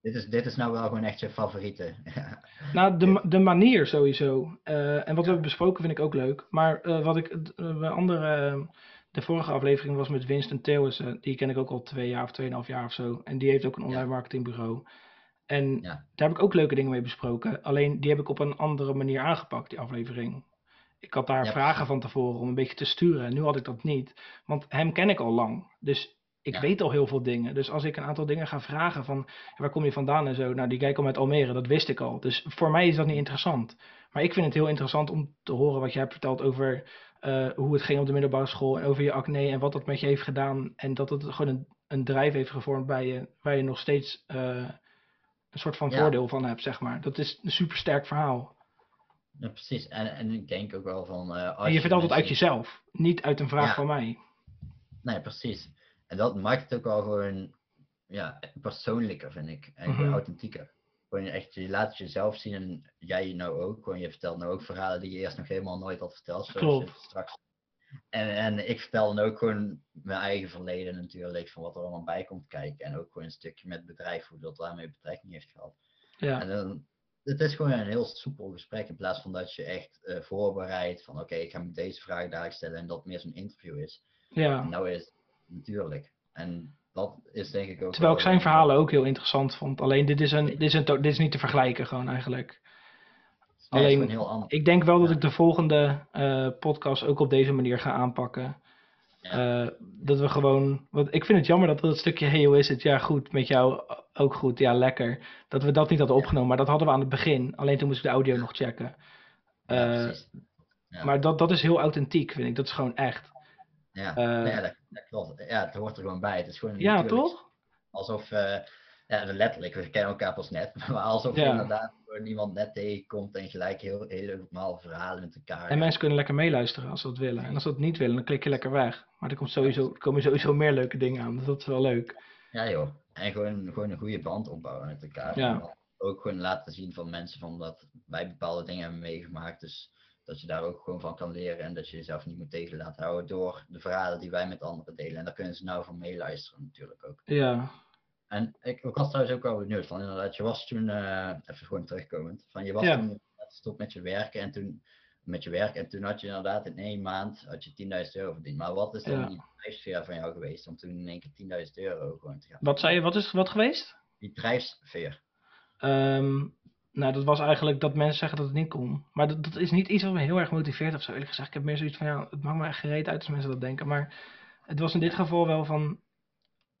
Dit is, dit is nou wel gewoon echt je favoriete. *laughs* Nou, de, de manier sowieso. Eh, en wat we hebben besproken vind ik ook leuk. Maar eh, wat ik, de andere, de vorige aflevering was met Winston Thewissen. Die ken ik ook al twee jaar of tweeënhalf jaar of zo. En die heeft ook een online marketingbureau. En Ja. daar heb ik ook leuke dingen mee besproken. Alleen die heb ik op een andere manier aangepakt, die aflevering. Ik had daar Ja, vragen van tevoren om een beetje te sturen. En nu had ik dat niet. Want hem ken ik al lang. Dus ik Ja. weet al heel veel dingen. Dus als ik een aantal dingen ga vragen van waar kom je vandaan en zo. Nou, die guy komt uit Almere, dat wist ik al. Dus voor mij is dat niet interessant. Maar ik vind het heel interessant om te horen wat je hebt verteld over eh, hoe het ging op de middelbare school. En over je acne en wat dat met je heeft gedaan. En dat het gewoon een, een drijf heeft gevormd bij je. Waar je nog steeds eh, een soort van Ja. voordeel van hebt, zeg maar. Dat is een super sterk verhaal. Ja, precies. En, en ik denk ook wel van. als En je vertelt het uit jezelf. Niet uit een vraag Ja. van mij. Nee, precies. En dat maakt het ook wel gewoon ja, persoonlijker, vind ik. En gewoon Mhm. authentieker. Gewoon echt, je laat het jezelf zien en jij nou ook. Gewoon, je vertelt nou ook verhalen die je eerst nog helemaal nooit had verteld. Zoals straks. En, en ik vertel dan ook gewoon mijn eigen verleden natuurlijk, van wat er allemaal bij komt kijken. En ook gewoon een stukje met het bedrijf, hoe dat daarmee betrekking heeft gehad. Ja, En dan, het is gewoon een heel soepel gesprek in plaats van dat je echt eh, voorbereidt van oké, ik ga me deze vraag daar stellen en dat meer zo'n interview is. ja. Nou is het natuurlijk. En dat is denk ik ook. Terwijl ik zijn verhalen ook heel interessant vond. Alleen dit is, een, dit is, een, dit is niet te vergelijken gewoon eigenlijk. Alleen- heel anders. Ik denk wel dat ik de volgende eh, podcast ook op deze manier ga aanpakken. Eh, dat we gewoon. Want ik vind het jammer dat dat stukje Hey, hoe is het? Ja, goed. Met jou ook goed. Ja, lekker. Dat we dat niet hadden opgenomen. Maar dat hadden we aan het begin. Alleen toen moest ik de audio nog checken. Ja, precies. Ja. Maar dat, dat is heel authentiek, vind ik. Dat is gewoon echt. Ja, eh, ja dat, dat klopt. Ja, het hoort er gewoon bij. Het is gewoon Ja, toch? Alsof, Ja, letterlijk, we kennen elkaar pas net. *laughs* Maar alsof inderdaad gewoon iemand net tegenkomt en gelijk heel, helemaal verhalen met elkaar. En mensen kunnen lekker meeluisteren als ze dat willen. En als ze dat niet willen, dan klik je lekker weg. Maar er, komt sowieso, er komen sowieso meer leuke dingen aan. Dus dat is wel leuk. Ja joh, en gewoon, gewoon een goede band opbouwen met elkaar. Ja. Ook gewoon laten zien van mensen van dat wij bepaalde dingen hebben meegemaakt. Dus dat je daar ook gewoon van kan leren en dat je jezelf niet moet tegen laten houden door de verhalen die wij met anderen delen. En daar kunnen ze nou van meeluisteren natuurlijk ook. Ja, En ik, ik was trouwens ook wel benieuwd van inderdaad, je was toen, eh, even gewoon terugkomend, van je was Ja. toen gestopt met je werken en toen met je werk en toen had je inderdaad in één maand had je 10.000 euro verdiend. Maar wat is dan Ja. die drijfsfeer van jou geweest om toen in één keer 10.000 euro gewoon te gaan? wat zei je? Wat is wat geweest? Die drijfsfeer. Ehm, nou, dat was eigenlijk dat mensen zeggen dat het niet kon. Maar dat, dat is niet iets wat me heel erg motiveert of zo. Eerlijk gezegd, ik heb meer zoiets van, ja, het maakt me echt gereed uit als mensen dat denken. Maar het was in dit geval wel van,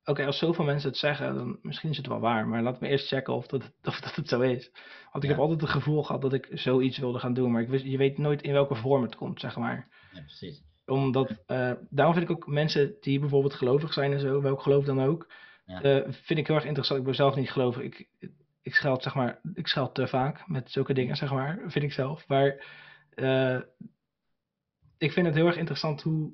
oké, als zoveel mensen het zeggen, dan misschien is het wel waar. Maar laat me eerst checken of dat, *laughs* of dat het zo is. Want ik Ja. heb altijd het gevoel gehad dat ik zoiets wilde gaan doen. Maar ik wist, je weet nooit in welke vorm het komt, zeg maar. Ja, precies. Omdat, eh, daarom vind ik ook mensen die bijvoorbeeld gelovig zijn en zo, welk geloof dan ook, Ja. eh, vind ik heel erg interessant. Ik ben zelf niet gelovig. Ik, ik scheld, zeg maar, ik scheld te vaak met zulke dingen, zeg maar, vind ik zelf. Maar eh, ik vind het heel erg interessant hoe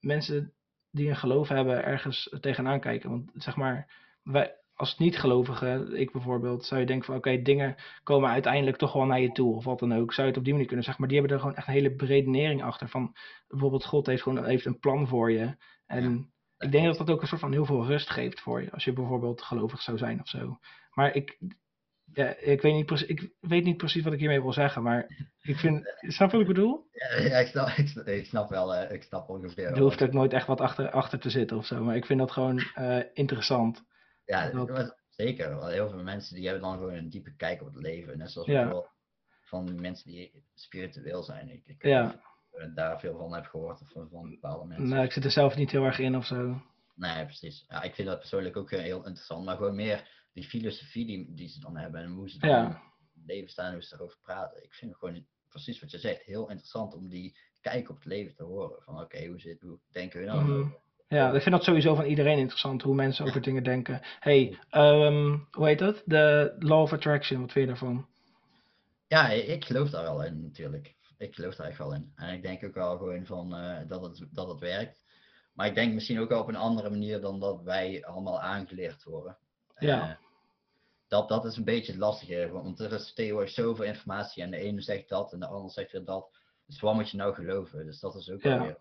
mensen die een geloof hebben ergens tegenaan kijken. Want zeg maar, wij, als niet-gelovige, ik bijvoorbeeld, zou je denken van oké, dingen komen uiteindelijk toch wel naar je toe of wat dan ook. Zou je het op die manier kunnen zeggen. Maar die hebben er gewoon echt een hele beredenering achter. Van bijvoorbeeld God heeft gewoon heeft een plan voor je. En ik denk dat dat ook een soort van heel veel rust geeft voor je. Als je bijvoorbeeld gelovig zou zijn of zo. Maar ik, ja, ik, weet niet precies, ik weet niet precies wat ik hiermee wil zeggen. Maar ik vind, snap je wat ik bedoel? Ja, ik, snap, ik, snap, ik snap wel, eh, ik snap ongeveer. Er hoeft ook nooit echt wat achter, achter te zitten of zo. Maar ik vind dat gewoon eh, interessant. Ja, dat- zeker. Want heel veel mensen die hebben dan gewoon een diepe kijk op het leven. Net zoals Ja. bijvoorbeeld van mensen die spiritueel zijn. Ik, ik Ja. daar veel van heb gehoord of van, van bepaalde mensen. Nou, ik zit er zelf niet heel erg in of zo. Nee, precies. Ja, ik vind dat persoonlijk ook heel interessant. Maar gewoon meer die filosofie die, die ze dan hebben en hoe ze dan Ja. in het leven staan en hoe ze erover praten. Ik vind het gewoon precies wat je zegt, heel interessant om die kijk op het leven te horen. Van oké, hoe, zit, hoe denken we nou? Mhm. Ja, ik vind dat sowieso van iedereen interessant, hoe mensen over dingen denken. hey, ehm, hoe heet dat? De Law of Attraction, wat vind je daarvan? Ja, ik geloof daar wel in natuurlijk. Ik geloof daar echt wel in. En ik denk ook wel gewoon van eh, dat, het, dat het werkt. Maar ik denk misschien ook wel op een andere manier dan dat wij allemaal aangeleerd worden. Ja. Eh, dat, dat is een beetje het lastige, want er is tegenwoordig zoveel informatie en de ene zegt dat en de ander zegt weer dat. Dus wat moet je nou geloven? Dus dat is ook Ja. weer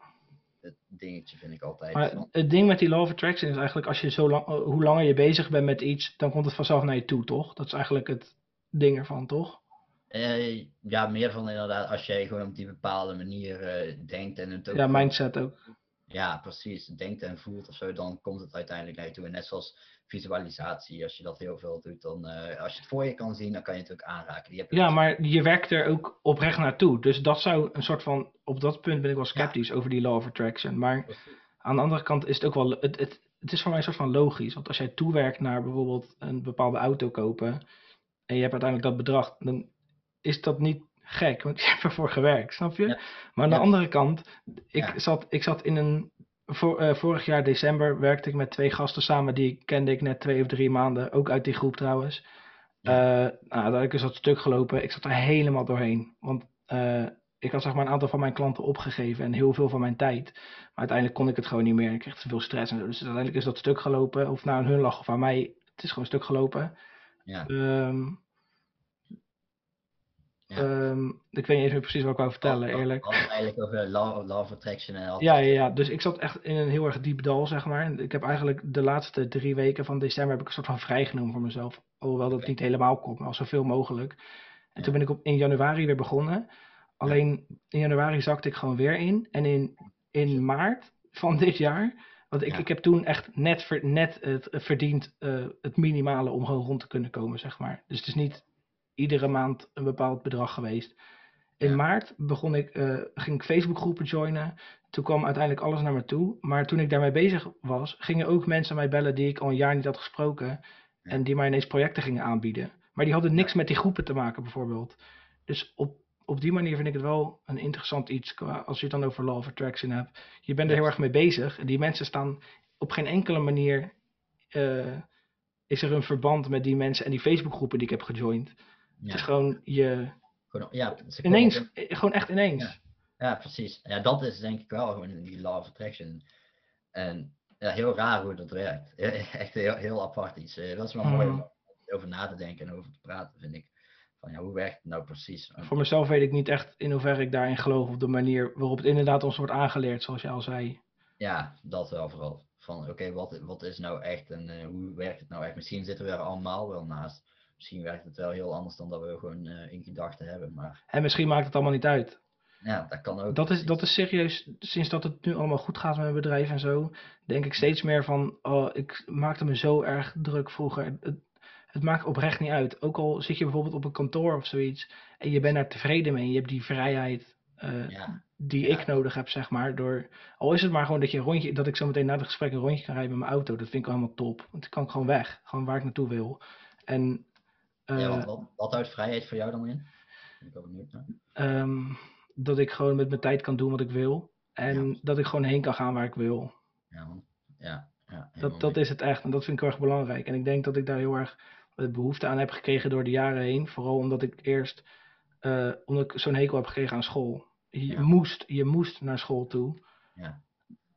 het dingetje, vind ik altijd. Maar het ding met die Law of Attraction is eigenlijk, als je zo lang, eh, hoe langer je bezig bent met iets, dan komt het vanzelf naar je toe, toch? Dat is eigenlijk het ding ervan, toch? Eh, ja, meer van inderdaad, als jij gewoon op die bepaalde manier eh, denkt en het ook Ja, mindset ook. Ja, precies. Denkt en voelt of zo, dan komt het uiteindelijk naar je toe. En net zoals visualisatie, als je dat heel veel doet, dan eh, als je het voor je kan zien, dan kan je het ook aanraken. Die heb ik Ja, ook- maar je werkt er ook oprecht naartoe. Dus dat zou een soort van, op dat punt ben ik wel sceptisch over die Law of Attraction. Maar aan de andere kant is het ook wel, het, het, het is voor mij een soort van logisch. Want als jij toewerkt naar bijvoorbeeld een bepaalde auto kopen en je hebt uiteindelijk dat bedrag, dan is dat niet gek, want *laughs* je hebt ervoor gewerkt, snap je? Ja. Maar aan de Ja. andere kant, ik, Ja. zat, ik zat in een, voor, eh, vorig jaar december werkte ik met twee gasten samen, die kende ik net twee of drie maanden, ook uit die groep trouwens. Eh, nou, is dat stuk gelopen. Ik zat er helemaal doorheen. Want eh, ik had zeg maar een aantal van mijn klanten opgegeven en heel veel van mijn tijd. Maar uiteindelijk kon ik het gewoon niet meer. Ik kreeg te veel stress en zo. Dus uiteindelijk is dat stuk gelopen. Of nou aan hun lag of aan mij. Het is gewoon stuk gelopen. Ja. Ehm, Ja. ehm, ik weet niet eens meer precies wat ik wou vertellen, Had- eerlijk. had het eigenlijk over law, law of attraction en had Ja, ja, ja, dus ik zat echt in een heel erg diep dal, zeg maar. En Ik heb eigenlijk de laatste drie weken van december heb ik een soort van vrijgenomen voor mezelf. Alhoewel dat niet helemaal kon, maar al zoveel mogelijk. En Ja. toen ben ik op, in januari weer begonnen. Alleen in januari zakte ik gewoon weer in. En in, in maart van dit jaar, want ik, Ja. ik heb toen echt net, ver- net het verdiend eh, het minimale om gewoon rond te kunnen komen, zeg maar. Dus het is niet iedere maand een bepaald bedrag geweest. In Ja. maart begon ik, eh, ging ik Facebookgroepen joinen. Toen kwam uiteindelijk alles naar me toe. Maar toen ik daarmee bezig was, gingen ook mensen mij bellen die ik al een jaar niet had gesproken. Ja. En die mij ineens projecten gingen aanbieden. Maar die hadden niks met die groepen te maken, bijvoorbeeld. Dus op, op die manier vind ik het wel een interessant iets. qua- Als je het dan over Law of Attraction hebt. Je bent er heel erg mee bezig. En die mensen staan op geen enkele manier. eh, is er een verband met die mensen en die Facebookgroepen die ik heb gejoind. Het is gewoon je, gewoon, ja, ineens, gewoon echt ineens. Ja. Precies. Ja, dat is denk ik wel gewoon die law of attraction. En ja, heel raar hoe dat werkt. *laughs* Echt heel, heel apart iets. Eh, Dat is wel mooi Mhm. om over na te denken en over te praten, vind ik. Van ja, hoe werkt het nou precies? Voor mezelf weet ik niet echt in hoeverre ik daarin geloof of de manier waarop het inderdaad ons wordt aangeleerd, zoals je al zei. Ja, dat wel vooral. Van oké, wat, wat is nou echt en eh, hoe werkt het nou echt? Misschien zitten we er allemaal wel naast. Misschien werkt het wel heel anders dan dat we gewoon eh, in gedachten hebben. Maar En misschien maakt het allemaal niet uit. ja, dat kan ook. Dat is, dat is serieus, sinds dat het nu allemaal goed gaat met mijn bedrijf en zo, denk ik steeds meer van, oh, ik maakte me zo erg druk vroeger. Het, het, maakt oprecht niet uit. Ook al zit je bijvoorbeeld op een kantoor of zoiets en je bent daar tevreden mee, je hebt die vrijheid eh, Ja, die Ja. ik nodig heb, zeg maar. Door, al is het maar gewoon dat, je een rondje, dat ik zo meteen na het gesprek een rondje kan rijden met mijn auto, dat vind ik wel helemaal top. Want dan kan ik gewoon weg, gewoon waar ik naartoe wil. En ja eh, wat, wat, wat houdt vrijheid voor jou dan in? Ik wel benieuwd naar. Ehm, dat ik gewoon met mijn tijd kan doen wat ik wil. En Ja. dat ik gewoon heen kan gaan waar ik wil. Ja, man. Ja, ja. Dat, dat is het echt. En dat vind ik heel erg belangrijk. En ik denk dat ik daar heel erg eh, behoefte aan heb gekregen door de jaren heen. Vooral omdat ik eerst eh, omdat ik zo'n hekel heb gekregen aan school. Je, Ja. moest, je moest naar school toe. Ja.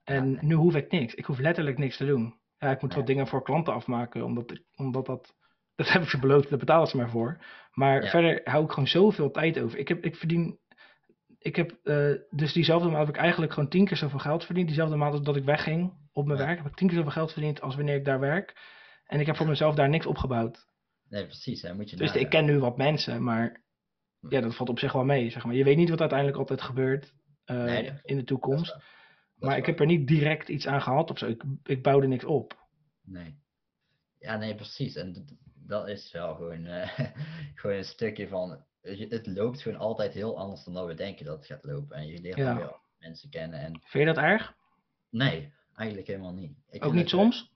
En Ja. nu hoef ik niks. Ik hoef letterlijk niks te doen. Ja, ik moet wat dingen voor klanten afmaken. Omdat, ik, omdat dat. Dat heb ik ze beloofd, daar betalen ze maar voor. Maar Ja. verder hou ik gewoon zoveel tijd over. Ik, heb, ik verdien ik heb eh, dus diezelfde maand heb ik eigenlijk gewoon tien keer zoveel geld verdiend. Diezelfde maand als dat ik wegging op mijn Ja. werk, heb ik tien keer zoveel geld verdiend als wanneer ik daar werk. En ik heb voor mezelf daar niks opgebouwd. Nee, precies. Hè. Moet je Dus ik ken nu wat mensen, maar ja, dat valt op zich wel mee. Zeg maar. Je weet niet wat uiteindelijk altijd gebeurt eh, Nee, in de toekomst. waar. Maar ik heb er niet direct iets aan gehad of zo. Ik, ik bouwde niks op. Nee. Ja, nee, precies. En dat is wel gewoon, eh, *laughs* gewoon een stukje van. Het loopt gewoon altijd heel anders dan dat we denken dat het gaat lopen. En je leert Ja. mensen kennen. En Vind je dat erg? nee, eigenlijk helemaal niet. Ik Ook niet eh, soms?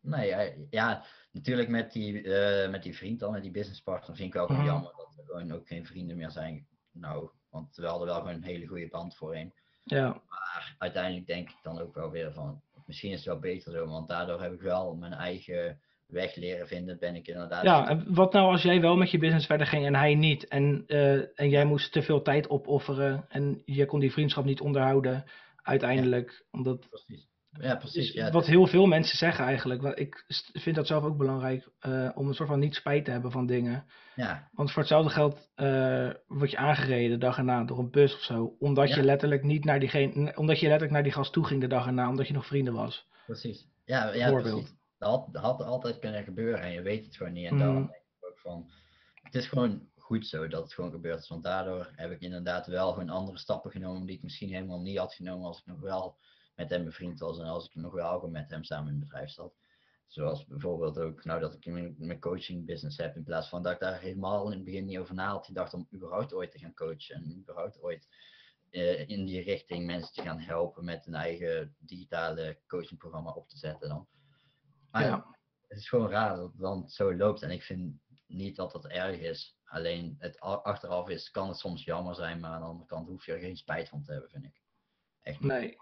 Nee, eh, ja, natuurlijk met die, met die vriend dan, met die businesspartner, vind ik wel gewoon Mhm. jammer dat we gewoon ook geen vrienden meer zijn. Nou, want we hadden wel gewoon een hele goede band voorheen. Ja. Maar uiteindelijk denk ik dan ook wel weer van, misschien is het wel beter zo, want daardoor heb ik wel mijn eigen weg leren vinden. Ben ik inderdaad. Ja, en wat nou als jij wel met je business verder ging en hij niet? En, eh, en jij moest te veel tijd opofferen en je kon die vriendschap niet onderhouden uiteindelijk. Omdat, Precies. Ja, precies. is Ja, wat heel veel mensen zeggen eigenlijk. Want ik vind dat zelf ook belangrijk eh, om een soort van niet spijt te hebben van dingen. ja, Want voor hetzelfde geld eh, word je aangereden de dag erna door een bus of zo. Omdat je letterlijk niet naar diegene, omdat je letterlijk naar die gast toe ging de dag erna, omdat je nog vrienden was. precies. Ja, ja Voorbeeld. precies. Dat had, altijd kunnen gebeuren en je weet het gewoon niet. En Mhm. daarom denk ik ook van, het is gewoon goed zo dat het gewoon gebeurd is. Want daardoor heb ik inderdaad wel gewoon andere stappen genomen die ik misschien helemaal niet had genomen als ik nog wel met hem bevriend was en als ik nog wel gewoon met hem samen in het bedrijf zat. Zoals bijvoorbeeld ook, nou dat ik mijn, mijn coaching business heb, in plaats van dat ik daar helemaal in het begin niet over na had gedacht om überhaupt ooit te gaan coachen en überhaupt ooit eh, in die richting mensen te gaan helpen met een eigen digitale coachingprogramma op te zetten dan. Maar Ja. het is gewoon raar dat het dan zo loopt en ik vind niet dat dat erg is. Alleen het achteraf is, kan het soms jammer zijn, maar aan de andere kant hoef je er geen spijt van te hebben, vind ik. Echt niet. Nee.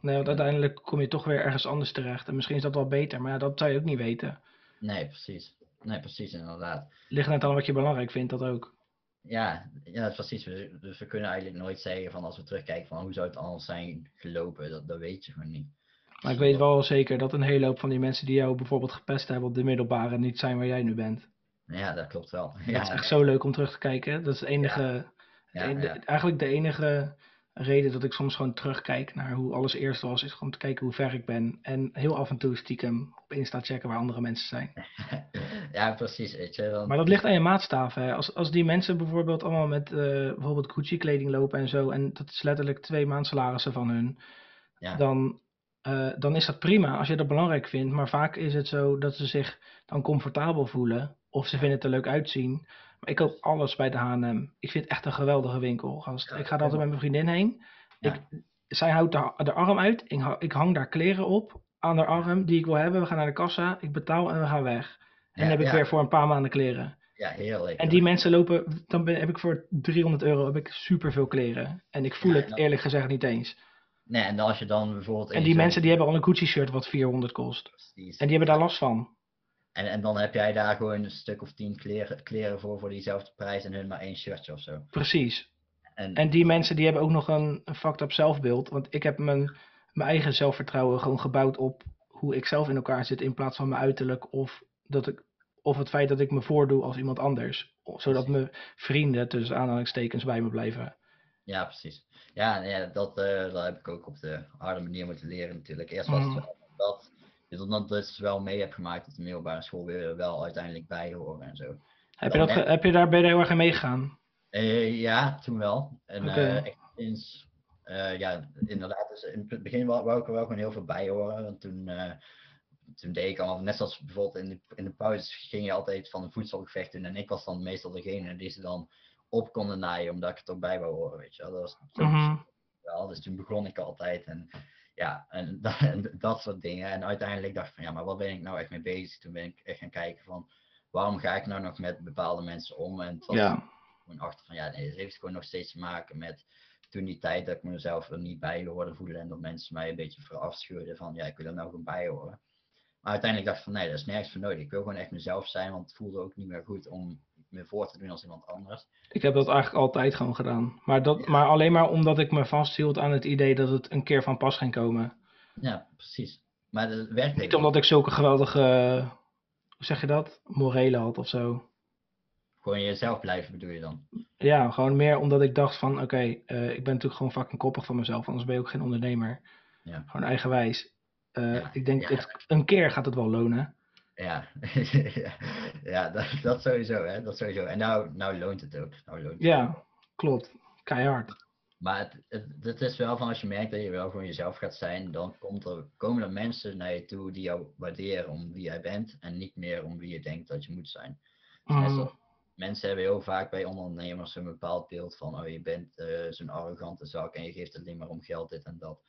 Nee, want uiteindelijk kom je toch weer ergens anders terecht. En misschien is dat wel beter, maar ja, dat zou je ook niet weten. Nee, precies. Nee, precies, inderdaad. Ligt net aan wat je belangrijk vindt, dat ook. Ja, ja, precies. Dus we kunnen eigenlijk nooit zeggen van als we terugkijken van hoe zou het anders zijn gelopen. Dat, dat weet je gewoon niet. Maar ik weet wel zeker dat een hele hoop van die mensen die jou bijvoorbeeld gepest hebben op de middelbare niet zijn waar jij nu bent. Ja, dat klopt wel. dat Ja, is echt zo leuk om terug te kijken. Dat is de enige, Ja, de- eigenlijk de enige reden dat ik soms gewoon terugkijk naar hoe alles eerst was, is gewoon te kijken hoe ver ik ben. En heel af en toe stiekem op Insta checken waar andere mensen zijn. *laughs* ja, precies. Weet je, want- Maar dat ligt aan je maatstaven. Hè. Als, als die mensen bijvoorbeeld allemaal met eh, bijvoorbeeld Gucci kleding lopen en zo, en dat is letterlijk twee maandsalarissen van hun, ja, dan, eh, dan is dat prima als je dat belangrijk vindt. Maar vaak is het zo dat ze zich dan comfortabel voelen of ze vinden het er leuk uitzien. Maar ik koop alles bij de H&M. Ik vind het echt een geweldige winkel. Gast. Ja, ik ga er altijd met mijn vriendin heen. Ja. Ik, zij houdt de, de arm uit. Ik, ha- ik hang daar kleren op aan de arm die ik wil hebben. We gaan naar de kassa. Ik betaal en we gaan weg. En dan heb ik weer voor een paar maanden kleren. ja, heerlijk. En die mensen lopen, dan ben, heb ik voor 300 euro heb ik superveel kleren. En ik voel het eerlijk gezegd niet eens. Nee, en als je dan bijvoorbeeld... En die mensen die hebben al een Gucci shirt wat 400 kost. Precies. En die hebben daar last van. En, en dan heb jij daar gewoon een stuk of tien kleren, kleren voor, voor diezelfde prijs en hun maar één shirtje of zo. Precies. En, En die mensen die hebben ook nog een, een fucked up zelfbeeld. Want ik heb mijn, mijn eigen zelfvertrouwen gewoon gebouwd op hoe ik zelf in elkaar zit. In plaats van mijn uiterlijk of, dat ik, of het feit dat ik me voordoe als iemand anders. Zodat mijn vrienden tussen aanhalingstekens bij me blijven. Ja, precies. Ja, nee, ja dat, eh, dat heb ik ook op de harde manier moeten leren natuurlijk. Eerst was Mhm. het wel dat je dat dus wel mee hebt gemaakt dat de middelbare school weer wel uiteindelijk bij horen en zo. Heb je, dat, heb je daar, ben je daar heel erg in meegegaan? Eh, ja, toen wel. En Oké. eh, echt sinds, ja, inderdaad, dus in het begin wou, ik er wel gewoon heel veel bij horen. Want toen, toen deed ik al, net zoals bijvoorbeeld in de, in de pauze ging je altijd van een voedselgevecht doen. En ik was dan meestal degene die ze dan op konden naaien, omdat ik er toch bij wou horen, weet je wel. Dat was Mhm. wel. Dus toen begon ik altijd en ja, en, *laughs* dat- en dat soort dingen. En uiteindelijk dacht ik van ja, maar wat ben ik nou echt mee bezig? Toen ben ik echt gaan kijken van waarom ga ik nou nog met bepaalde mensen om? En was Ja. gewoon achter van ja, nee, het heeft gewoon nog steeds te maken met toen die tijd dat ik mezelf er niet bij hoorde voelen en dat mensen mij een beetje verafschuwden van ja, ik wil er nou gewoon bij horen. Maar uiteindelijk dacht ik van nee, dat is nergens voor nodig. Ik wil gewoon echt mezelf zijn, want het voelde ook niet meer goed om me voor te doen als iemand anders. Ik heb dat eigenlijk altijd gewoon gedaan. Maar, dat, Ja. maar alleen maar omdat ik me vasthield aan het idee dat het een keer van pas ging komen. Ja, precies. Maar dat werkt Niet omdat ik zulke geweldige, hoe zeg je dat, morelen had of zo. Gewoon jezelf blijven bedoel je dan? Ja, gewoon meer omdat ik dacht van, oké, eh, ik ben natuurlijk gewoon fucking koppig van mezelf, anders ben je ook geen ondernemer. Ja. Gewoon eigenwijs. Eh, Ja, Ik denk, het, een keer gaat het wel lonen. Ja, *laughs* ja dat, dat sowieso, hè? Dat sowieso. En nou, nou loont het ook. Nou loont het ook. Ja, klopt. Keihard. Maar het, het, het is wel van als je merkt dat je wel gewoon jezelf gaat zijn, dan komt er, komen er mensen naar je toe die jou waarderen om wie jij bent en niet meer om wie je denkt dat je moet zijn. Dus zoals- mensen hebben heel vaak bij ondernemers een bepaald beeld van, oh je bent eh, zo'n arrogante zak en je geeft alleen maar om geld, dit en dat.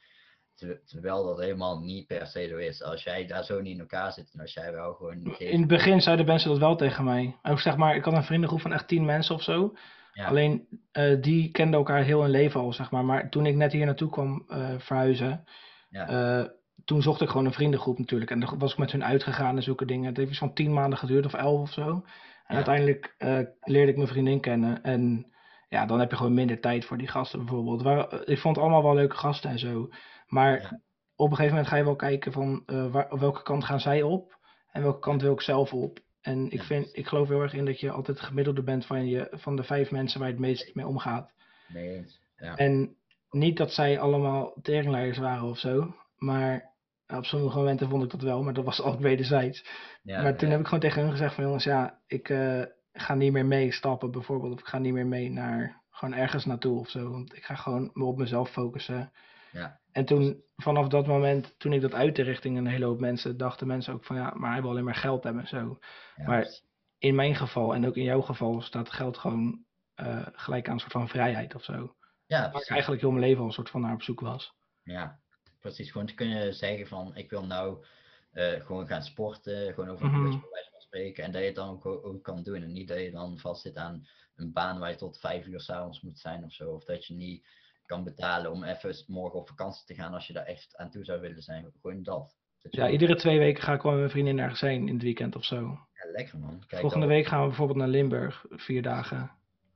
Ter- Terwijl dat helemaal niet per se zo is. Als jij daar zo niet in elkaar zit en als jij wel gewoon In het begin zeiden mensen dat wel tegen mij. Ook zeg maar, ik had een vriendengroep van echt tien mensen of zo. Ja. Alleen eh, die kenden elkaar heel hun leven al, zeg maar. Maar toen ik net hier naartoe kwam eh, verhuizen, Ja. eh, toen zocht ik gewoon een vriendengroep natuurlijk. En dan was ik met hun uitgegaan en zulke dingen. Het heeft van tien maanden geduurd of elf of zo. En Ja. uiteindelijk leerde ik mijn vriendin kennen. En ja, dan heb je gewoon minder tijd voor die gasten bijvoorbeeld. Waar, ik vond het allemaal wel leuke gasten en zo. Maar Ja. op een gegeven moment ga je wel kijken van waar, op welke kant gaan zij op. En welke kant wil ik zelf op. En ik, vind, ik geloof heel erg in dat je altijd het gemiddelde bent van, je, van de vijf mensen waar je het meest mee omgaat. Nee. Ja. En niet dat zij allemaal teringleiders waren of zo. Maar op sommige momenten vond ik dat wel. Maar dat was *laughs* altijd wederzijds. Ja, maar toen ja. heb ik gewoon tegen hun gezegd van jongens, ja, ik eh, ga niet meer mee stappen bijvoorbeeld. Of ik ga niet meer mee naar gewoon ergens naartoe of zo. Want ik ga gewoon me op mezelf focussen. Ja. En toen, vanaf dat moment, toen ik dat uitte richting een hele hoop mensen, dachten mensen ook van ja, maar hij wil alleen maar geld hebben en zo. Ja, maar- precies. In mijn geval en ook in jouw geval staat geld gewoon eh, gelijk aan een soort van vrijheid of zo. ja, Waar ik eigenlijk heel mijn leven al een soort van naar op zoek was. Ja, precies. Gewoon te kunnen zeggen van ik wil nou eh, gewoon gaan sporten, gewoon over een wijze van spreken. En dat je het dan ook, ook kan doen. En niet dat je dan vastzit aan een baan waar je tot vijf uur s'avonds moet zijn of zo. Of dat je niet kan betalen om even morgen op vakantie te gaan als je daar echt aan toe zou willen zijn. Gewoon dat. Dat Ja, iedere twee weken ga ik wel met mijn vriendin ergens heen in het weekend of zo. Ja, lekker man. Kijk, Volgende week gaan we bijvoorbeeld naar Limburg, vier dagen.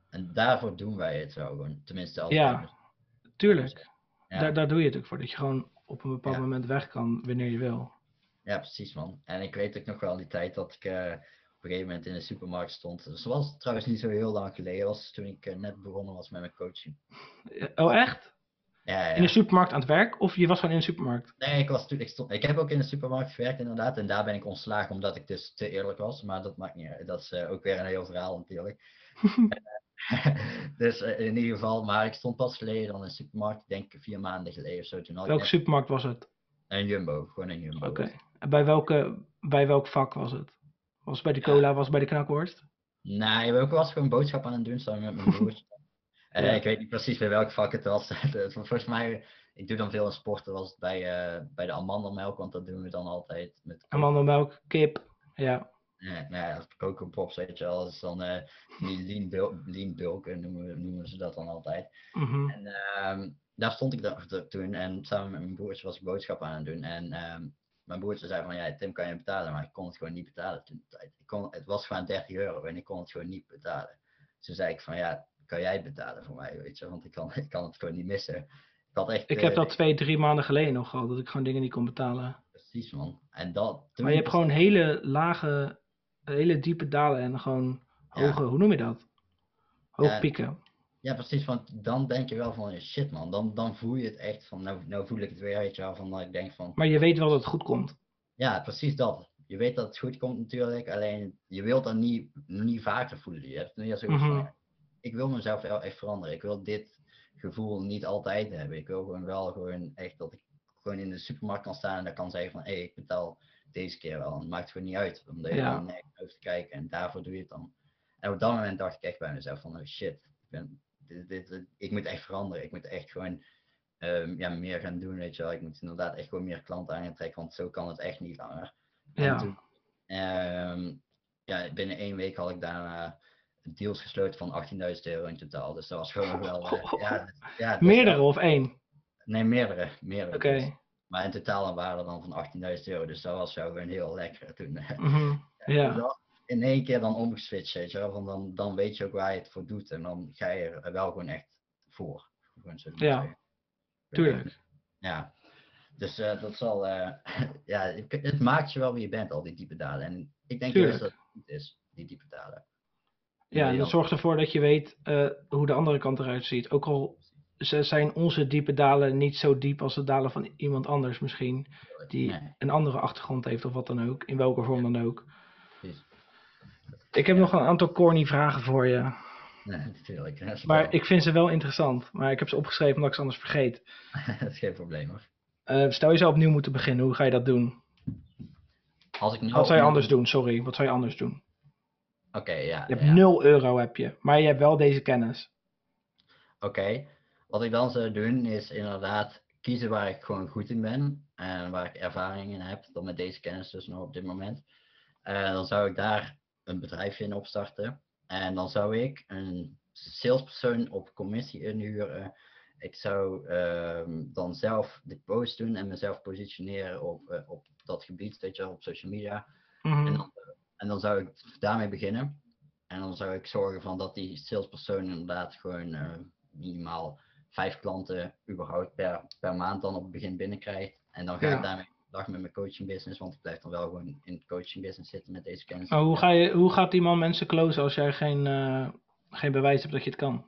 En daarvoor doen wij het wel gewoon. Tenminste, als Ja, Tuurlijk, ja. daar, daar doe je het ook voor. Dat je gewoon op een bepaald Ja. moment weg kan wanneer je wil. Ja, precies man. En ik weet ook nog wel die tijd dat ik eh, op een gegeven moment in de supermarkt stond. Dus dat was trouwens niet zo heel lang geleden. Dat was toen ik eh, net begonnen was met mijn coaching. Eh, Oh echt? Ja, ja. In de supermarkt aan het werk? Of je was gewoon in de supermarkt? Nee, ik, was toen, ik, stond, ik heb ook in de supermarkt gewerkt inderdaad. En daar ben ik ontslagen omdat ik dus te eerlijk was. Maar dat maakt niet uit. Dat is eh, ook weer een heel verhaal natuurlijk. *laughs* *laughs* dus in ieder geval, maar ik stond pas geleden dan in de supermarkt. Ik denk vier maanden geleden of zo. Toen Welke net supermarkt was het? een Jumbo. Gewoon een Jumbo. Oké. En bij, welke, bij welk vak was het? Was bij de cola, was bij de knakworst? Nee, ik was gewoon boodschap aan het doen samen met mijn *laughs* broertje. Ja. ik weet niet precies bij welk vak het was. *laughs* Volgens mij, ik doe dan veel in sporten, was het bij, eh, bij de amandelmelk, want dat doen we dan altijd met Amandelmelk, kip. Ja. Nee, nee, als Coco Pops, weet je wel, dat is dan eh die lean, bul lean bulk, eh, noemen, noemen ze dat dan altijd. Mhm. En ehm, daar stond ik dan toen en samen met mijn broertje was ik boodschappen aan het doen. En ehm, mijn broertje zei van, ja, Tim kan je betalen, maar ik kon het gewoon niet betalen toen de tijd. Ik kon, het was gewoon 30 euro en ik kon het gewoon niet betalen. Toen zei ik van, ja, kan jij het betalen voor mij, weet je, want ik kan, *laughs* ik kan het gewoon niet missen. Ik had echt... Ik heb eh, dat twee, drie maanden geleden nog gehad, dat ik gewoon dingen niet kon betalen. Precies, man. En dat... Maar je hebt gewoon hele lage, hele diepe dalen en gewoon Ja. hoge, hoe noem je dat? Ja. pieken. Ja, precies, want dan denk je wel van, shit man, dan, dan voel je het echt van, nou, nou voel ik het weer, weet je wel, van dat ik denk van, Maar je weet wel dat het goed komt. ja, precies dat. Je weet dat het goed komt natuurlijk, alleen je wilt dat niet, niet vaker voelen. Je hebt nu zoiets van, Mhm. ja, ik wil mezelf wel echt veranderen. Ik wil dit gevoel niet altijd hebben. Ik wil gewoon wel gewoon echt dat ik gewoon in de supermarkt kan staan en dan kan zeggen van, hé, ik betaal deze keer wel. Het maakt gewoon niet uit, omdat je Ja. te kijken en daarvoor doe je het dan. En op dat moment dacht ik echt bij mezelf van, oh shit, ik, ben, dit, dit, dit- ik moet echt veranderen. Ik moet echt gewoon ehm, ja, meer gaan doen, weet je wel. Ik moet inderdaad echt gewoon meer klanten aantrekken, want zo kan het echt niet langer. En Ja. toen, ehm, ja, binnen één week had ik daarna deals gesloten van 18.000 euro in totaal. Dus dat was gewoon wel... eh, ja, *laughs* dat- ja, is Meerdere of één? Nee, meerdere. meerdere Oké. Maar in totaal een waarde dan van 18.000 euro. Dus dat was wel gewoon heel lekker toen. Mhm. Ja. Dat in één keer dan omgeswitcht, weet je wel. Van dan, dan weet je ook waar je het voor doet. En dan ga je er wel gewoon echt voor. Gewoon zo te Ja, zeggen. Tuurlijk. Ja. Dus eh, dat zal... eh, *laughs* ja, het, maakt je wel wie je bent, al die diepe dalen. En ik denk juist Tuurlijk. dat het goed is, die diepe dalen. Ja, en dat zorgt ervoor dat je weet eh, hoe de andere kant eruit ziet. Ook al zijn onze diepe dalen niet zo diep als de dalen van iemand anders misschien. Die Nee. een andere achtergrond heeft of wat dan ook. In welke vorm dan ook. Ik heb nog een aantal corny vragen voor je. Nee, natuurlijk. Maar wel- ik vind ze wel interessant. Maar ik heb ze opgeschreven omdat ik ze anders vergeet. *laughs* dat is geen probleem hoor. Eh, stel je zou opnieuw moeten beginnen. Hoe ga je dat doen? Als ik Wat zou je opnieuw- anders doen? Sorry. Wat zou je anders doen? Oké, ja. Je hebt ja. 0 euro heb je. Maar je hebt wel deze kennis. Oké, wat ik dan zou doen is inderdaad kiezen waar ik gewoon goed in ben en waar ik ervaring in heb, dan met deze kennis dus nog op dit moment. Eh, dan zou ik daar een bedrijfje in opstarten en dan zou ik een salespersoon op commissie inhuren. Ik zou ehm, dan zelf de post doen en mezelf positioneren op, eh, op dat gebied, weet je op social media. Mhm. En dan, en dan zou ik daarmee beginnen. En dan zou ik zorgen van dat die salespersoon inderdaad gewoon eh, minimaal vijf klanten überhaupt per, per maand dan op het begin binnenkrijgt. En dan ga Ja. ik daarmee dag met mijn coaching business, want ik blijf dan wel gewoon in het coaching business zitten met deze kennis. Maar hoe, ga je, hoe gaat die man mensen closen als jij geen, eh, geen bewijs hebt dat je het kan?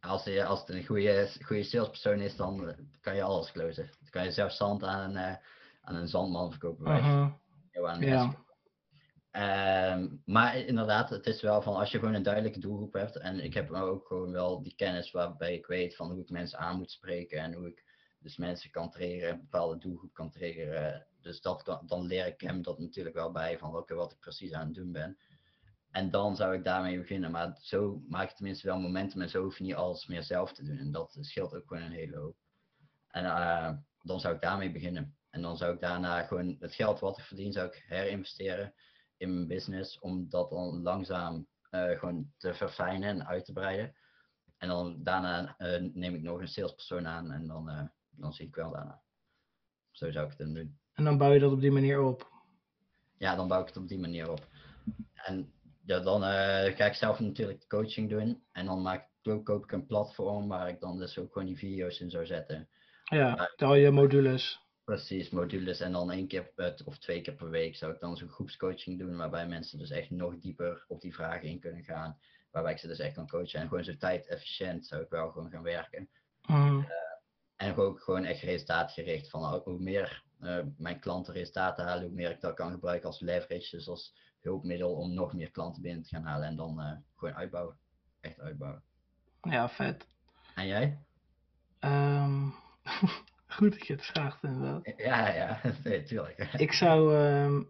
Als, je, als het een goede, goede salespersoon is, dan eh, kan je alles closen. Dan kan je zelfs zand aan, een, eh, aan een zandman verkopen. aan Ja. Ehm, maar inderdaad, het is wel van als je gewoon een duidelijke doelgroep hebt. En ik heb ook gewoon wel die kennis waarbij ik weet van hoe ik mensen aan moet spreken. En hoe ik dus mensen kan triggeren, een bepaalde doelgroep kan triggeren. Dus dat dan leer ik hem dat natuurlijk wel bij van oké, wat ik precies aan het doen ben. En dan zou ik daarmee beginnen. Maar zo maak je tenminste wel momentum en zo hoef je niet alles meer zelf te doen. En dat scheelt ook gewoon een hele hoop. En eh, dan zou ik daarmee beginnen. En dan zou ik daarna gewoon het geld wat ik verdien, zou ik herinvesteren in mijn business. Om dat dan langzaam eh, gewoon te verfijnen en uit te breiden. En dan daarna eh, neem ik nog een salespersoon aan en dan, dan zie ik wel daarna. Zo zou ik het dan doen. En dan bouw je dat op die manier op. Ja, dan bouw ik het op die manier op. En ja, dan eh, ga ik zelf natuurlijk de coaching doen. En dan maak, ik- koop ik een platform waar ik dan dus ook gewoon die video's in zou zetten. Ja, al je modules. Precies, modules. En dan één keer per- of twee keer per week zou ik dan zo'n groepscoaching doen. Waarbij mensen dus echt nog dieper op die vragen in kunnen gaan. Waarbij ik ze dus echt kan coachen. En gewoon zo tijd efficiënt zou ik wel gewoon gaan werken. Mhm. En ook gewoon echt resultaatgericht. Van oh, hoe meer eh, mijn klanten resultaten halen, hoe meer ik dat kan gebruiken als leverage. Dus als hulpmiddel om nog meer klanten binnen te gaan halen. En dan eh, gewoon uitbouwen. Echt uitbouwen. Ja, vet. En jij? Ehm, *laughs* goed dat je het vraagt inderdaad. Ja, ja, *laughs* nee, tuurlijk. *laughs* Ik zou, ehm,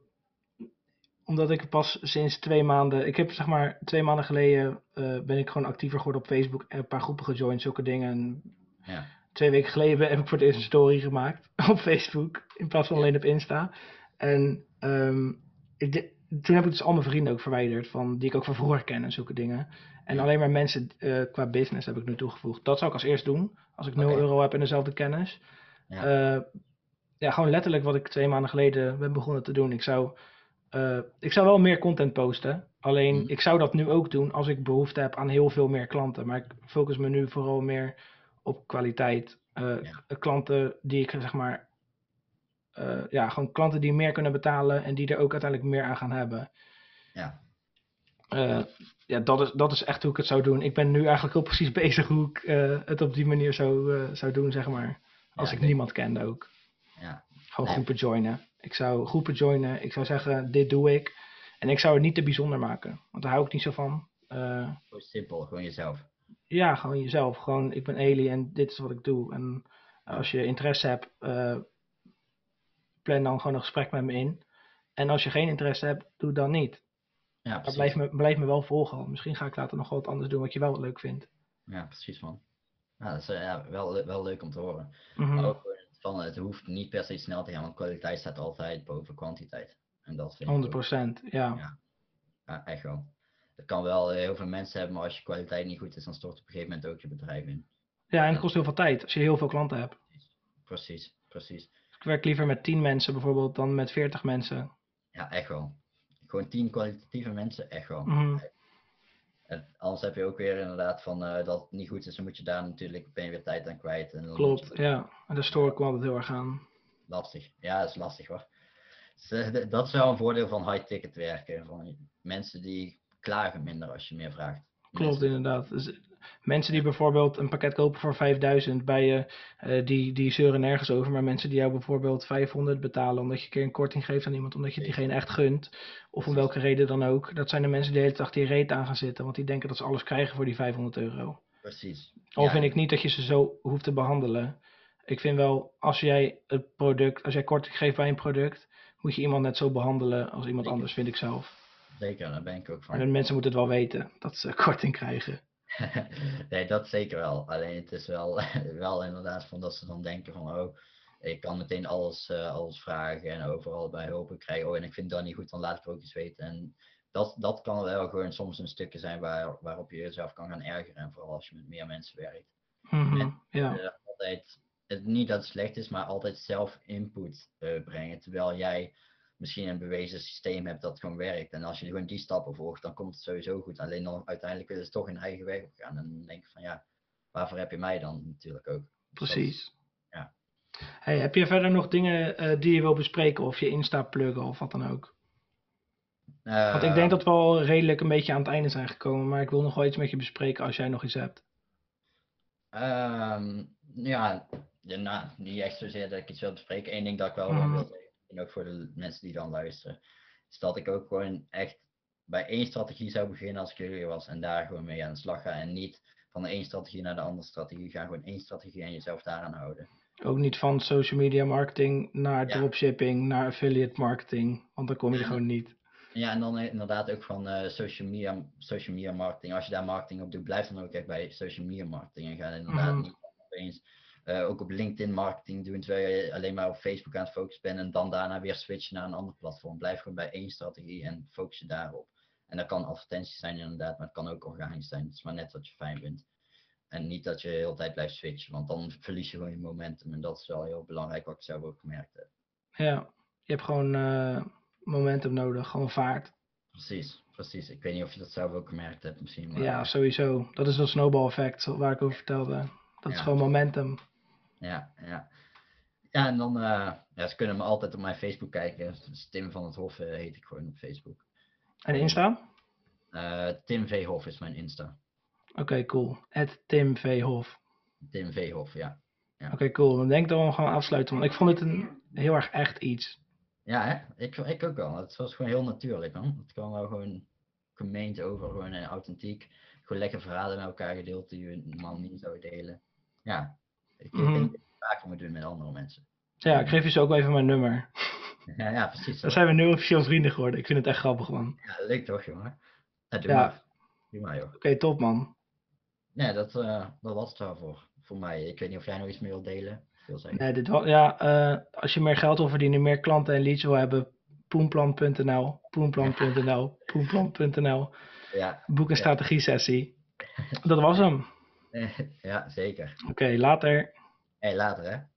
omdat ik pas sinds twee maanden, ik heb zeg maar twee maanden geleden eh, ben ik gewoon actiever geworden op Facebook en een paar groepen gejoind, zulke dingen. En Ja. Twee weken geleden heb ik voor het eerst een story gemaakt *laughs* op Facebook in plaats van alleen op Insta. En ehm, ik, de- toen heb ik dus al mijn vrienden ook verwijderd, van, die ik ook van vroeger ken en zulke dingen. En alleen maar mensen eh, qua business heb ik nu toegevoegd. Dat zou ik als eerst doen, als ik 0 Oké. euro heb en dezelfde kennis. Ja. Eh, ja, gewoon letterlijk wat ik twee maanden geleden ben begonnen te doen. Ik zou, eh, ik zou wel meer content posten. Alleen Mhm. ik zou dat nu ook doen als ik behoefte heb aan heel veel meer klanten. Maar ik focus me nu vooral meer op kwaliteit. Eh, Ja. k- Klanten die ik zeg maar. eh, ja, gewoon klanten die meer kunnen betalen en die er ook uiteindelijk meer aan gaan hebben. Ja. Eh, ja, dat is, dat is echt hoe ik het zou doen. Ik ben nu eigenlijk heel precies *laughs* bezig hoe ik eh, het op die manier zou, eh, zou doen, zeg maar. Als Ja, ik nee. niemand kende ook. Ja. Gewoon Nee. groepen joinen. Ik zou groepen joinen. Ik zou zeggen, dit doe ik. En ik zou het niet te bijzonder maken. Want daar hou ik niet zo van. Eh, simpel, gewoon jezelf. Ja, gewoon jezelf. Gewoon, ik ben Eli en dit is wat ik doe. En als je interesse hebt, eh, plan dan gewoon een gesprek met me in. En als je geen interesse hebt, doe dan niet. Ja, precies. blijf me, blijf me wel volgen. Misschien ga ik later nog wat anders doen wat je wel leuk vindt. Ja, precies man. Ja, dat is eh, ja, wel, wel leuk om te horen. Mhm. Maar ook van, het hoeft niet per se snel te gaan, want kwaliteit staat altijd boven kwantiteit. En dat vind ik ook- 100%, ja. Ja. Ja, echt wel. Het kan wel eh, heel veel mensen hebben, maar als je kwaliteit niet goed is, dan stort op een gegeven moment ook je bedrijf in. Ja, en het kost heel veel tijd als je heel veel klanten hebt. Precies, precies. Ik werk liever met 10 mensen bijvoorbeeld dan met 40 mensen. Ja, echt wel. Gewoon tien kwalitatieve mensen, echt wel. Mhm. En anders heb je ook weer inderdaad van eh, dat het niet goed is, dan moet je daar natuurlijk, ben je weer tijd aan kwijt. En Klopt, je- ja. En daar stoor ik me altijd heel erg aan. Lastig. Ja, dat is lastig hoor. Dus, eh, dat is wel een voordeel van high-ticket werken. Van mensen die klagen minder als je meer vraagt. Klopt, Mensen- inderdaad. Dus mensen die bijvoorbeeld een pakket kopen voor 5000 bij je, eh, die, die zeuren nergens over. Maar mensen die jou bijvoorbeeld 500 betalen omdat je een keer een korting geeft aan iemand, omdat je diegene echt gunt. Of om welke reden dan ook. Dat zijn de mensen die de hele dag die reet aan gaan zitten. Want die denken dat ze alles krijgen voor die 500 euro. Precies. Al Ja, vind ik niet dat je ze zo hoeft te behandelen. Ik vind wel, als jij het product, als jij korting geeft bij een product, moet je iemand net zo behandelen als iemand anders, vind ik zelf. Zeker, daar ben ik ook van. de mensen moeten het wel weten dat ze *laughs* korting krijgen. *laughs* nee, dat zeker wel. Alleen het is wel, *laughs* wel inderdaad van dat ze dan denken van oh, ik kan meteen alles, eh, alles vragen en overal bij hulp krijgen. Oh, en ik vind dat niet goed, dan laat ik het ook eens weten. En dat, dat kan wel gewoon soms een stukje zijn waar, waarop je jezelf kan gaan ergeren. En vooral als je met meer mensen werkt. Mhm, ja. Eh, altijd, het, niet dat het slecht is, maar altijd zelf input eh, brengen. Terwijl jij misschien een bewezen systeem hebt dat gewoon werkt. En als je gewoon die stappen volgt, dan komt het sowieso goed. Alleen dan uiteindelijk willen ze toch hun eigen weg gaan. En dan denk ik van ja, waarvoor heb je mij dan natuurlijk ook? Dus is- Precies. ja. Hey, heb je verder nog dingen eh, die je wil bespreken of je Insta pluggen of wat dan ook? Want ik Eh, denk dat we al redelijk een beetje aan het einde zijn gekomen, maar ik wil nog wel iets met je bespreken als jij nog iets hebt. Ehm, ja, nou, niet echt zozeer dat ik iets wil bespreken. Eén ding dat ik wel Mhm. wil zeggen, en ook voor de mensen die dan luisteren, is dat ik ook gewoon echt bij één strategie zou beginnen als ik jullie was en daar gewoon mee aan de slag ga. En niet van de één strategie naar de andere strategie. Ga gewoon één strategie en jezelf daaraan houden. Ook niet van social media marketing naar Ja. dropshipping, naar affiliate marketing, want dan kom je er gewoon niet. Ja, en dan inderdaad ook van eh, social, media, social media marketing. Als je daar marketing op doet, blijf dan ook echt bij social media marketing. En ga inderdaad Mhm. niet opeens eh, ook op LinkedIn marketing doen, terwijl je alleen maar op Facebook aan het focussen bent en dan daarna weer switchen naar een ander platform. Blijf gewoon bij één strategie en focus je daarop. En dat kan advertenties zijn inderdaad, maar het kan ook organisch zijn. Het is maar net wat je fijn vindt. En niet dat je de hele tijd blijft switchen, want dan *laughs* verlies je gewoon je momentum. En dat is wel heel belangrijk, wat ik zelf ook gemerkt heb. Ja, je hebt gewoon eh, momentum nodig, gewoon vaart. Precies, precies. Ik weet niet of je dat zelf ook gemerkt hebt misschien. Maar... Ja, sowieso. Dat is dat snowball effect waar ik over vertelde. Dat is gewoon momentum. Ja, ja. Ja, en dan, eh, ja, ze kunnen me altijd op mijn Facebook kijken. Dus Tim van het Hof eh, heet ik gewoon op Facebook. En Insta? Eh, Tim V. Hof is mijn Insta. Oké, cool. Het Tim V. Hof. Tim V. Hof, ja. Oké, cool. Dan denk ik dat we hem gewoon afsluiten, want ik vond het een heel erg echt iets. Ja, hè? Ik, ik ook wel. Het was gewoon heel natuurlijk, man. Het kwam wel gewoon gemeend over, gewoon authentiek. Gewoon lekker verhalen met elkaar gedeeld die je normaal niet zou delen. Ja, ik, ik Mhm. denk dat ik het vaker moet doen met andere mensen. Ja, ik geef je zo ook even mijn nummer. *laughs* Ja, ja precies. Dan zijn we nu officieel vrienden geworden. Ik vind het echt grappig, man. Oké, Ja, leuk toch, jongen? Ja, doe Ja. maar. Doe maar, joh. top, man. Nee, dat, eh, dat was het wel voor, mij. Ik weet niet of jij nog iets meer wilt delen. Zeggen. Nee, dit ja, eh, als je meer geld wil verdienen, meer klanten en leads wil hebben, poenplan.nl, poenplan.nl, poenplan.nl. Ja, Boek een strategie sessie. *laughs* Dat was hem. *laughs* ja, zeker. Oké, later. Hey, later hè.